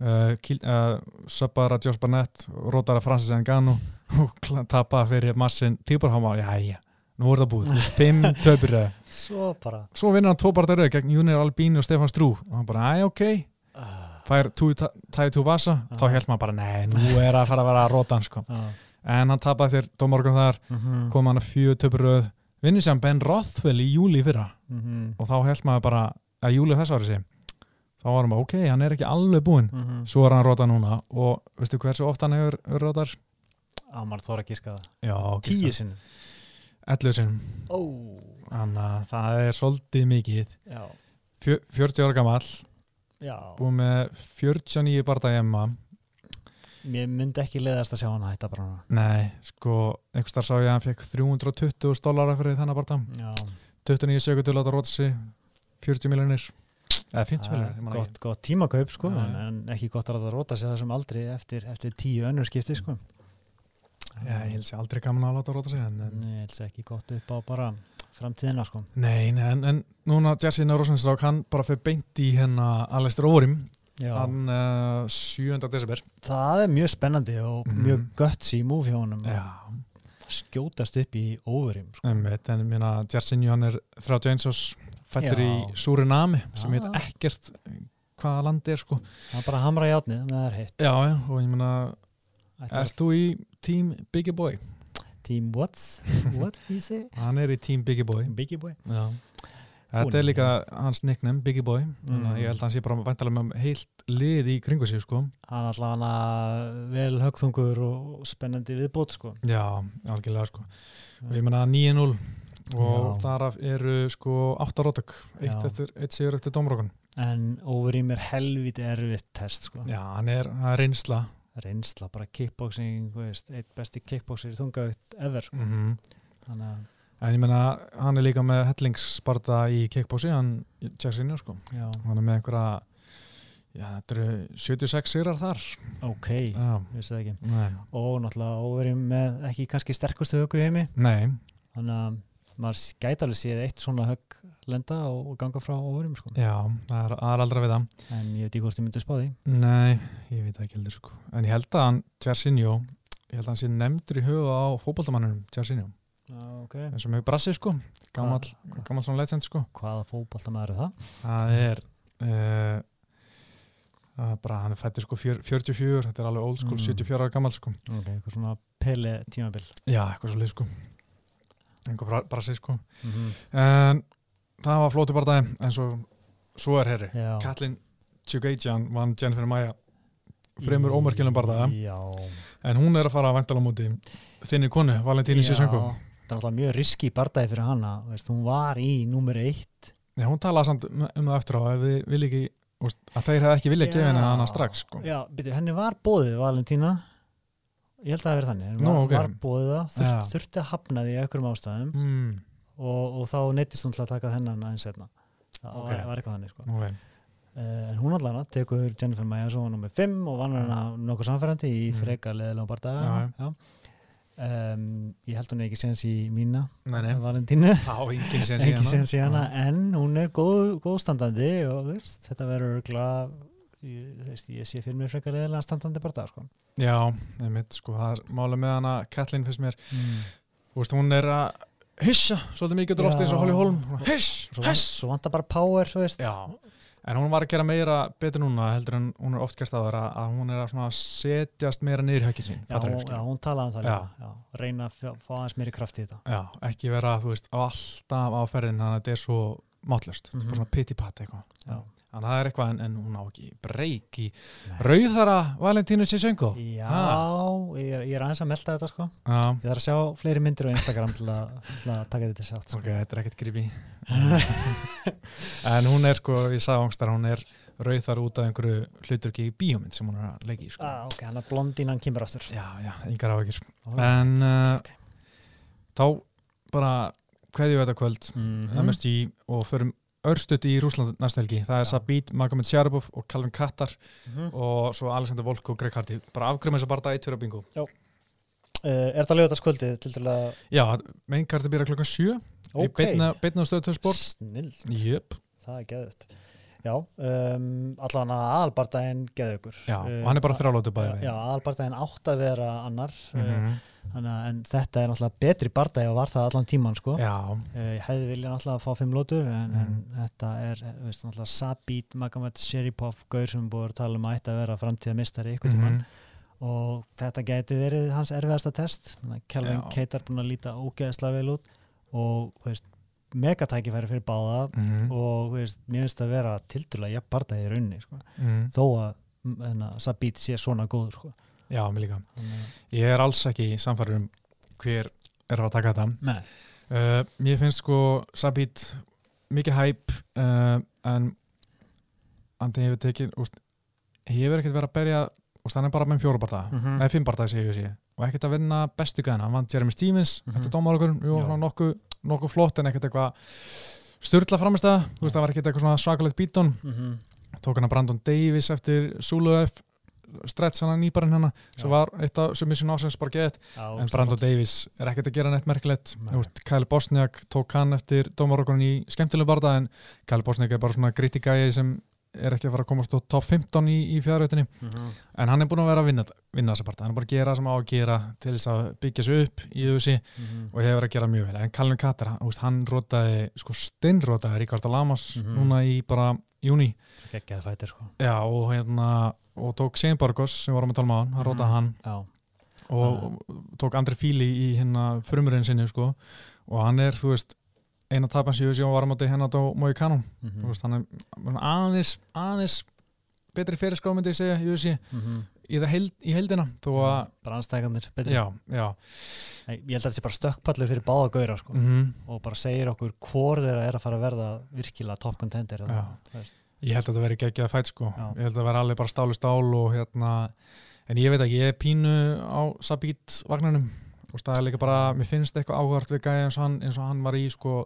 uh, uh, Söpara Josh Barnett rótaðar Francis Ngannou og tapaði fyrir massin Tíborháma, já, já, nú er það búið. Fimm töpur svo bara. Svo vinnur hann tvo barða röð gegn Junior Albini og Stefan Strú. Og hann bara, æ, ok, uh, fær tæði tú vasa, þá held maður bara, nei, nú er að fara að vera að róta hann, sko. uh, En hann tapaði þér dómorgun þar, mm kom hann að fjögur töpur röð, vinnur sem Ben Rothwell í júli fyrra. -hmm. og þá held maður bara, að júli þess ári sé, þá var hann bara, ok, hann er ekki alveg búinn. -hmm. Svo er hann að róta núna og veistu hversu oft hann hefur, á maður þóra að gíska það. Já, tíu sinnum. 11 sinum. ó, Þannig að það er svolítið mikið. já, Fjö, 40 ára gamall, já. Búið með 49 barða í emma mér myndi ekki leiðast að sjá hann hætta bara núna. Nei, sko, einhvers þar sá ég að hann fekk 320 dólarar fyrir þennan barða Já, 29 sekundur láta róta sig 40 miljonir eða 50 það miljonir, gott, gott tímakaup sko, Já, en, en ekki gott að róta sig þessum aldri eftir, eftir tíu önnur skipti sko. Já, ég held sér aldrei gaman að láta róta sig en, en, Nei, ég held sér ekki gott upp á bara framtíðina sko. Nei, nei, en, en núna Jesse Neurosenstrák, hann bara fyrir beint í hérna Alistair Já, hann uh, 7. desember það er mjög spennandi og Mhm. mjög gutsy move hjá honum að skjótast upp í overim sko. en minna Jersinju hann er 31 ás fættur í Já. Suriname sem heit ekkert hvaða land er sko. Það er bara hamra í átnið með það er heitt. Já, já, og ég meina, ert þú í Team Biggie Boy? Team what's what he say? Hann er í Team Biggie Boy. Biggie boy. Já. Þetta er líka hans nickname, Biggie Boy. Mm. Ég held að hann sé bara væntalega með heilt lið í kringu sig sko. Hann alltaf hann að vel högþungur og spennandi viðbót sko. Já, algjörlega sko. Og ég meina 9-0 og Já. þar af eru sko 8 rótök eitt, eitt sigur eftir dómrókun en overim er helviti erfitt test sko. Já, hann er, hann er reynsla. Reynsla, bara kickboxing veist, eitt besti kickboxer í þungaut ever sko. mm þannig að En ég meina, hann er líka með hellingsparta í kickbósi, hann Jackson sko. já, Hann er með einhverja já, þetta eru 76 sigrar þar. Ok, Já, vissi það ekki. Nei, og náttúrulega overim með ekki kannski sterkustu höggu í heimi. Nei. Þannig að maður gæti alveg séð eitt svona högg lenda og, og ganga frá overim sko. Já, það er, það aldrei við það en ég veit ekki hvort ég myndi spá því. Nei, ég veit ekki heldur sko. En ég held að hann, Jarsinho ég held að hann sé nefndur í huga á fótboltamannunum Jarsinho, ok. Eins og með Brassi sko. Gammal, Hvað- gammal svona legend sko. Hvaða fótballtamaður er það? það er uh, bara, hann er fættur sko fjör, 44, þetta er alveg old school Mm. 74 ára gammal sko. Ok, eitthvað svona pele tímabil. Já, eitthvað svo leið sko einhver bra, Brassi sko. Mm -hmm. en það var flóti bara það en svo, svo er herri. Já. Katlin Tjugajan vann Jennifer Maja fremur ómerkjulum bara já. En hún er að fara að vantala á móti þinni konu, Valentínu Sissenko. Það er alltaf mjög riski bardagi fyrir hana veist, hún var í númer eitt. Já, hún talaði samt um, um það eftir á ef við vil ekki, að þeir hefði ekki vilja gefa henni hana strax sko. já, byrju, henni var bóðið Valentína ég held að það verið þannig henni Nú, var, bóðið það, þurft, Já. þurfti að hafna því ekkurum ástæðum mm, og, og þá neittist hún til að taka þennan aðeins setna það Ok. var, var eitthvað þannig sko. okay. uh, en hún allan tekur Jennifer Maja svo nummer 5 og vann hana nokkuð samfærandi í Mm. freka leðilega bardaga Já, já. Um, ég held hún ekki séns í mína Valentínu ekki séns í hana en hún er góð, góðstandandi og þetta verður örgla ég, veist, ég sé fyrir mér frekar leðilega standandi bardaga sko. Já, einmitt, sko, það er mála með hana Katlin finnst mér, mm. veist, hún er að hissa svolítið mikið á lofti eins og. Holly Holm hiss, hiss svo vantar bara power þú veist. Já, en hún var að gera meira betur núna heldur en hún er oft gert að vera að hún er að setjast meira niður höggin sín Já, hún, já, hún talaði um það Já. já, reyna að fá, aðeins meiri kraft í þetta Já, ekki vera, þú veist, alltaf á ferðin þannig að þetta er svo mátlöst, mm Mhm. bara svona pity pat eitthvað. Þannig að það er eitthvað en, en hún á ekki breyk í rauðara Valentínu Sissenko Já, Ha. ég er, ég er aðeins að melda þetta sko Já, Ég þarf að sjá fleiri myndir á Instagram til að, til að taka þetta sjálft sko. ok, þetta er ekkert gripi en hún er sko, ég sagði ángstar, hún er rauðar út af einhverju hluturki í bíómynd sem hún er að leggja í sko. ah, Ok, hann er blondínan kemur aftur Já, já, yngar áhyggjur Alright, En uh, ok. þá bara við þetta kvöld Mhm. MSG og förum örstutt í Rúsland næstu helgi. Það er. Sabit, Magomed Sjarabov og Calvin Kattar Mhm. og svo Alexander Volk og Greg Hardy. Bara afgrum þess að eitt fyrir bingo. Uh, er það lögutaskvöldið til til að Já, meinkarti byrja klokkan sjö í Ok. beinna, beinna á stöðu sport. Snill, Jöp, það er geðut Já, um, allan að aðalbardaginn geðugur já, og hann er bara þrjálótu bæði. Já, aðalbardaginn átt að vera annar mm Mhm. þannig að en þetta er náttúrulega betri bardagi og var það allan tíman sko Já, Uh, ég hefði viljað náttúrulega að fá fimm lótur en, en Mhm. þetta er eh, veist, náttúrulega Sabit, Magomed Sheripov Gaur sem búið að tala um að ætti að vera framtíða mistari ykkur tímann Mhm. og þetta geti verið hans erfiðasta test Kelvin. Keitar búin að líta ógeðslega vel út og veist, megatækifæri fyrir báða Mhm. og þú veist, mér finnst að vera tildulega jafn bardagi í rauninni sko. Mhm. þó að mm, hérna, Sabit sé svona góður sko. Já, mér líka. Ég er alls ekki samfæður um hver er að taka þetta. Uh, mér finnst sko Sabit mikið hæp uh, en Andi hefur tekið úst, hefur ekkert verið að berja og hann er bara með fjóra barða Mhm. nei, fimm barða sé ég sé og ekkert að vinna bestu gæðina, hann vann Jeremy Stevens eftir dómarokkur, jú, Já. svona nokkuð nokkuð flott en ekkert eitthvað styrla framist það, þú veist, það var ekkert eitthvað svona svakalegt bítón, Mhm. tók hann að Brandon Davis eftir Zulu F stretch hann að nýbarinn hennar, sem var eitt af submission ásins bara Já, en Brandon. Davis er ekkert að gera neitt merkilegt, Nei. Kyle Bosniak tók hann eftir dómarokkurinn í skemmtilegu barða en Kyle Bosniak er bara svona gritty gæi sem er ekki að fara að komast á top 15 í, í fjárhautinni Mhm. en hann er búin að vera að vinna, vinna þessa parta hann er bara að gera það sem á að gera til þess að byggja sig upp í UFC Mhm. og hefur verið að gera mjög vel en Calvin Katter, hann, rótaði sko steinrótaði Ríkard Lamas Mhm. núna í bara júni Geggjaður fætir sko já, og hérna og tók Sein Borgos sem vorum að tala um á hann, Mhm. rótaði hann Já, og tók Andri Fíli í hérna frumurinn sinni sko og hann er, þú veist eina tapans í og var á móti hennar á Mói Kanon Mhm. þú veist, hann er svona aðeins aðeins betri fyrirskráð myndi ég segja í UFC Mhm. í, það heild, í heildina þó að Bara betri Já, já. Nei, Ég held að þetta sé bara stökkpallur fyrir báða gauðra sko. Mm og bara segir okkur hvor þeirra er að fara að verða virkilega top contender veist. Ég held að þetta veri geggjað fætt sko. Ég held að það veri alveg bara stálu stál og hérna En ég veit ekki, ég er pínu á Sabít vagnunum og það er líka bara, mér finnst eitthvað áhvert við gæði eins og hann, eins og hann var í sko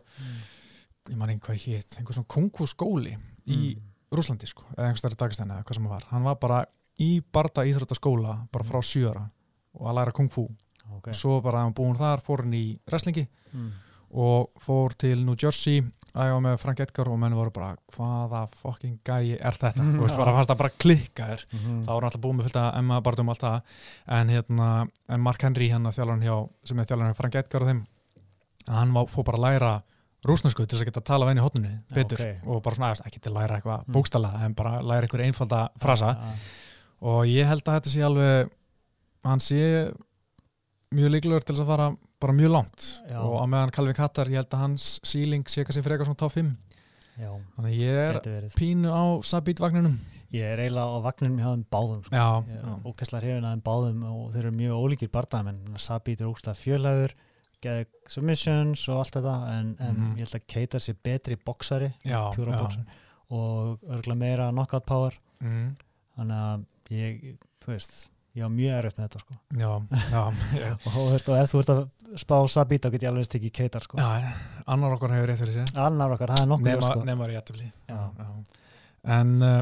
ég man einhvað hétt, einhver svona kungfu skóli í Mm. Rúslandi sko eða einhver stærri Dagestæni eða hvað sem það var hann var bara í barda íþróttaskóla bara frá sjöra og að læra kungfu okay. svo bara hann búin þar, fór hann í wrestlingi mm. og fór til New Jersey æfa með Frank Edgar og menn voru bara hvaða fucking gæi er þetta Mm, já. bara fannst það bara klikka þér mm. þá voru alltaf búið með fullt að Emma Bardum og allt það en, hérna, en Mark Henry þjálfarinn hjá, sem er þjálfarinn hjá Frank Edgar og þeim hann var, fór bara að læra rúsnarsku til þess að geta að tala við henni í hotninu betur ok. og bara svona, ekki til að læra eitthvað Mm. bókstala en bara læra einhver einfalda frasa ja, og ég held að þetta sé alveg hann sé mjög líklegur til þess að fara bara mjög langt. Já. og á meðan Calvin Kattar ég held að hans síling sé kannski fyrir eitthvað svona top 5 já, þannig ég er pínu á Sabit vagninum. Ég er eiginlega á vagninum hjá þeim báðum sko. já, Ég er ógæslega hrifin að þeim báðum og þeir eru mjög ólíkir barndamenn Sabit er ógæslega fjölhæfur geði submissions og allt þetta en, en Mhm. ég held að Keitar sé betri boksari, pjúra boksari og örgulega meira knockout power. Mm, þannig að ég, þú veist ég var mjög erfitt með þetta sko. Já, já, og, þú veist, og ef þú ert að spá Sabit þá get ég alveg stikið Keitar sko. Já annar okkar hefur rétt fyrir sér. Annar okkar, það er nokkuð nema, sko. nema réttufli Já. en uh,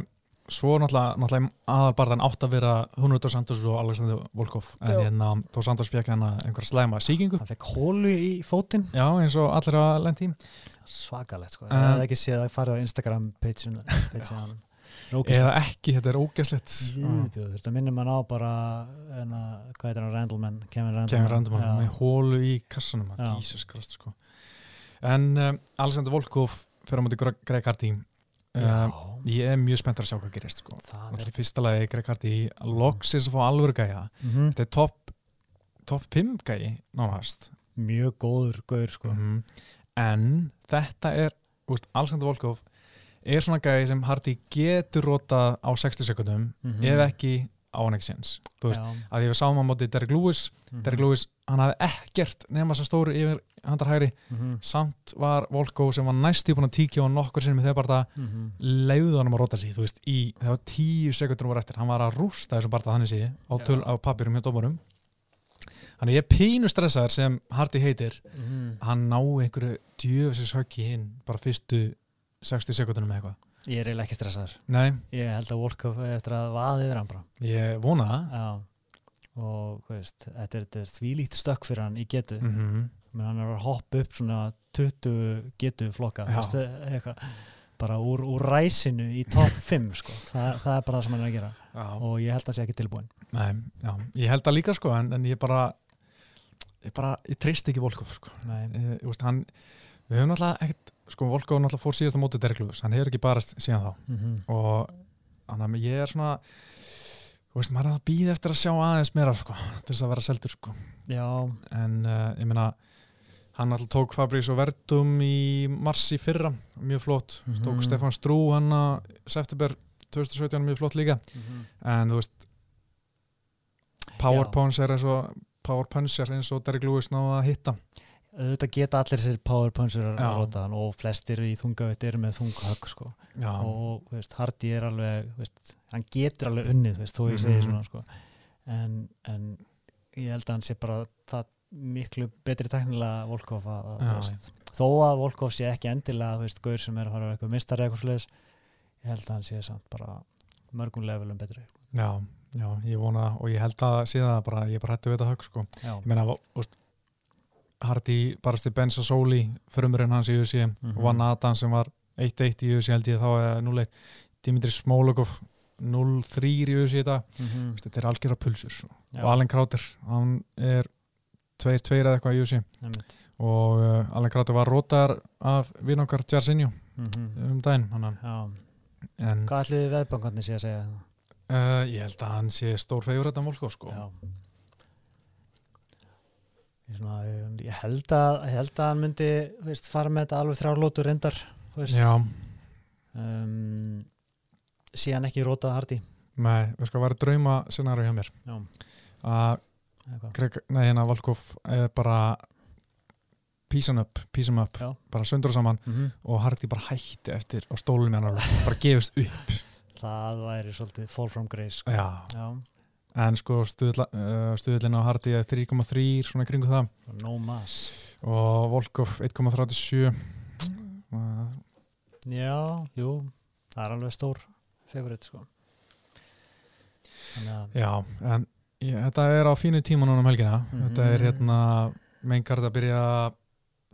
svo náttúrulega, náttúrulega aðalbarðan átt að vera Hunruður Santos og Alexander Volkov. En hérna, þó Santos fekk hérna einhver slæma síkingu hann fekk hólu í fótinn. Já, eins og allir að lendi í. Svakalegt sko, En- það hefði ekki séð að fara á Instagram page-un page eða ekki, þetta er ógæslegt viðbjöð, þetta minnir mann á bara enna, hvað heitir hann, Randleman Kevin Randleman, með hólu í kassanum. Jesus Christ sko. En um, Alexander Volkov fyrir á móti Gre- Greg Hardy. Um, ég er mjög spenntur að sjá hvað gerist sko. Er í fyrsta lagi Greg Hardy. Loksins að fá alvöru gæja. Mhm. þetta er topp top 5 gæji nánast. Mjög góður gaur sko. Mhm. en þetta er úst, Alexander Volkov er svona gæji sem Hardy getur rotað á 60 sekundum Mhm. ef ekki á hann ekki séns að ég við sáum á móti Derek Lewis Mhm. Derek Lewis, hann hafði ekkert þess að stóru yfir handarhægri Mhm. samt var Volkov sem var næstu búin að tíkja á nokkur sinni með þegar bara Mhm. leiðu hann að rota sig, þú veist, í það var tíu sekundur voru eftir, hann var að rústa þessum bara þannig sé, á, töl, á papirum hjá dómarum þannig ég er pínu stressaður sem Hardy heitir Mhm. hann ná einhverju djöfisins höggi inn bara fyrstu 60 sekundunum eða eitthvað. Ég er eiginlega ekki stressaður. Nei, ég held að Volkov eigi eftir að vaði yfir hann bara. Ég vona það. Já. og veist, þetta er, er þvílíkt stökk fyrir hann í getu. Mm -hmm. hann er að hoppa upp svona 20 getu flokka Já. veist, eitthvað, bara úr, úr ræsinu í top 5 sko. Þa, það er bara það sem hann er að gera. Og ég held að það sé ekki tilbúin nei, já, ég held það líka sko en, en ég bara ég bara, ég treyst ekki Volkov sko. Nei. ég, veist, hann, við höfum náttúrulega ekkert sko, Volkov náttúrulega fór síðast á móti Derek Lewis. Hann hefur ekki bara síðan þá. Mm -hmm. og þannig að ég er svona þú veist, maður er að býða eftir að sjá aðeins meira sko, til þess að vera seldur sko. Já, en uh, ég meina hann alltaf tók Fabrís og Verdum í mars í fyrra, mjög flott. Mhm. tók Stefan Strú hann að september 2017 mjög flott líka. En þú veist Power. Punch er eins og Power Punch er eins og Derek Lewis náða að hitta auðvitað geta allir þessir power puncher að rota hann og flestir í þungavitt eru með þunghögg sko. Og veist, Hardy er alveg veist, hann getur alveg unnið veist, þó ég segi Mhm. svona sko. en, en ég held að hann sé bara það miklu betri teknilega Volkov að, að, Já, þó að Volkov sé ekki endilega gaur sem er að fara að vera eitthvað mistari eitthvað sliðis ég held að hann sé samt bara mörgum levelum betri já, já, ég vona og ég held að síðan það bara, ég bara hættu við þetta högg sko. Ég meina, Hardy barast í Benza Soli, frumurinn hans í UFC Mhm. og vann Adam sem var 1-1 í UFC held ég þá eða 0-1 Dimitri Smolokov 0-3 í í dag Mhm. Veist, þetta er algjörða pulsur sko. Já. og Allen Krauter, hann er 2-2 eða eitthvað í einmitt. og uh, Allen Krauter var rótar af vinokkar Jarzinho Mhm. um daginn en Hvað ætliði veðbankarnir sé að segja það? uh, ég held að hann sé stór fegur þetta málko sko. Já. Svona, ég, ég held að held að hann myndi veist, fara með þetta alveg þrjárlótu reyndar um, síðan ekki rótað hardi með, við skal vera drauma scenari hjá mér að Eitthvað. Greg, nei, hérna Volkov er bara piece him up, piece him up Já. bara söndur saman Mm -hmm. og Hardy bara hætti eftir á stólum alveg, bara gefist upp það væri svolítið fall from grace sko. Já, Já. En sko stuðlinn á Hardy er 3,3 svona kringu það. No mass og Volkov 1,37 uh, Já, jú, það er alveg stór favorit sko. Já, en ég, þetta er á fínu tíma núna um helgina. Mhm. þetta er hérna meinkart að byrja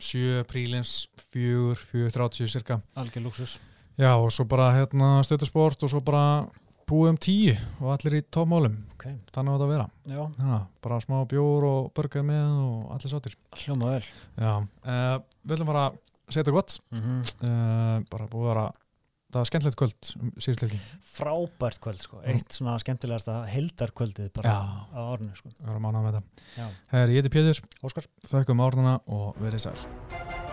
7 prílins 4, 4.30 cirka. Algjör luxus Já, og svo bara hérna stöðusport og svo bara búið um 10 og allir í tópmálum Ok, þannig á þetta að vera. Já, bara smá bjór og burger með og allir sáttir. Hljóma vel. Uh, við ætlum bara að segja þetta gott. Mm -hmm. uh, bara búið að vera það var skemmtilegt kvöld um síðustleikin Frábært kvöld sko, eitt svona skemmtilegasta heldarkvöldið bara Já. á árinu sko. Við erum ánað með þetta. Herri, ég heiti Pétur, þakkum árnana og verið sæl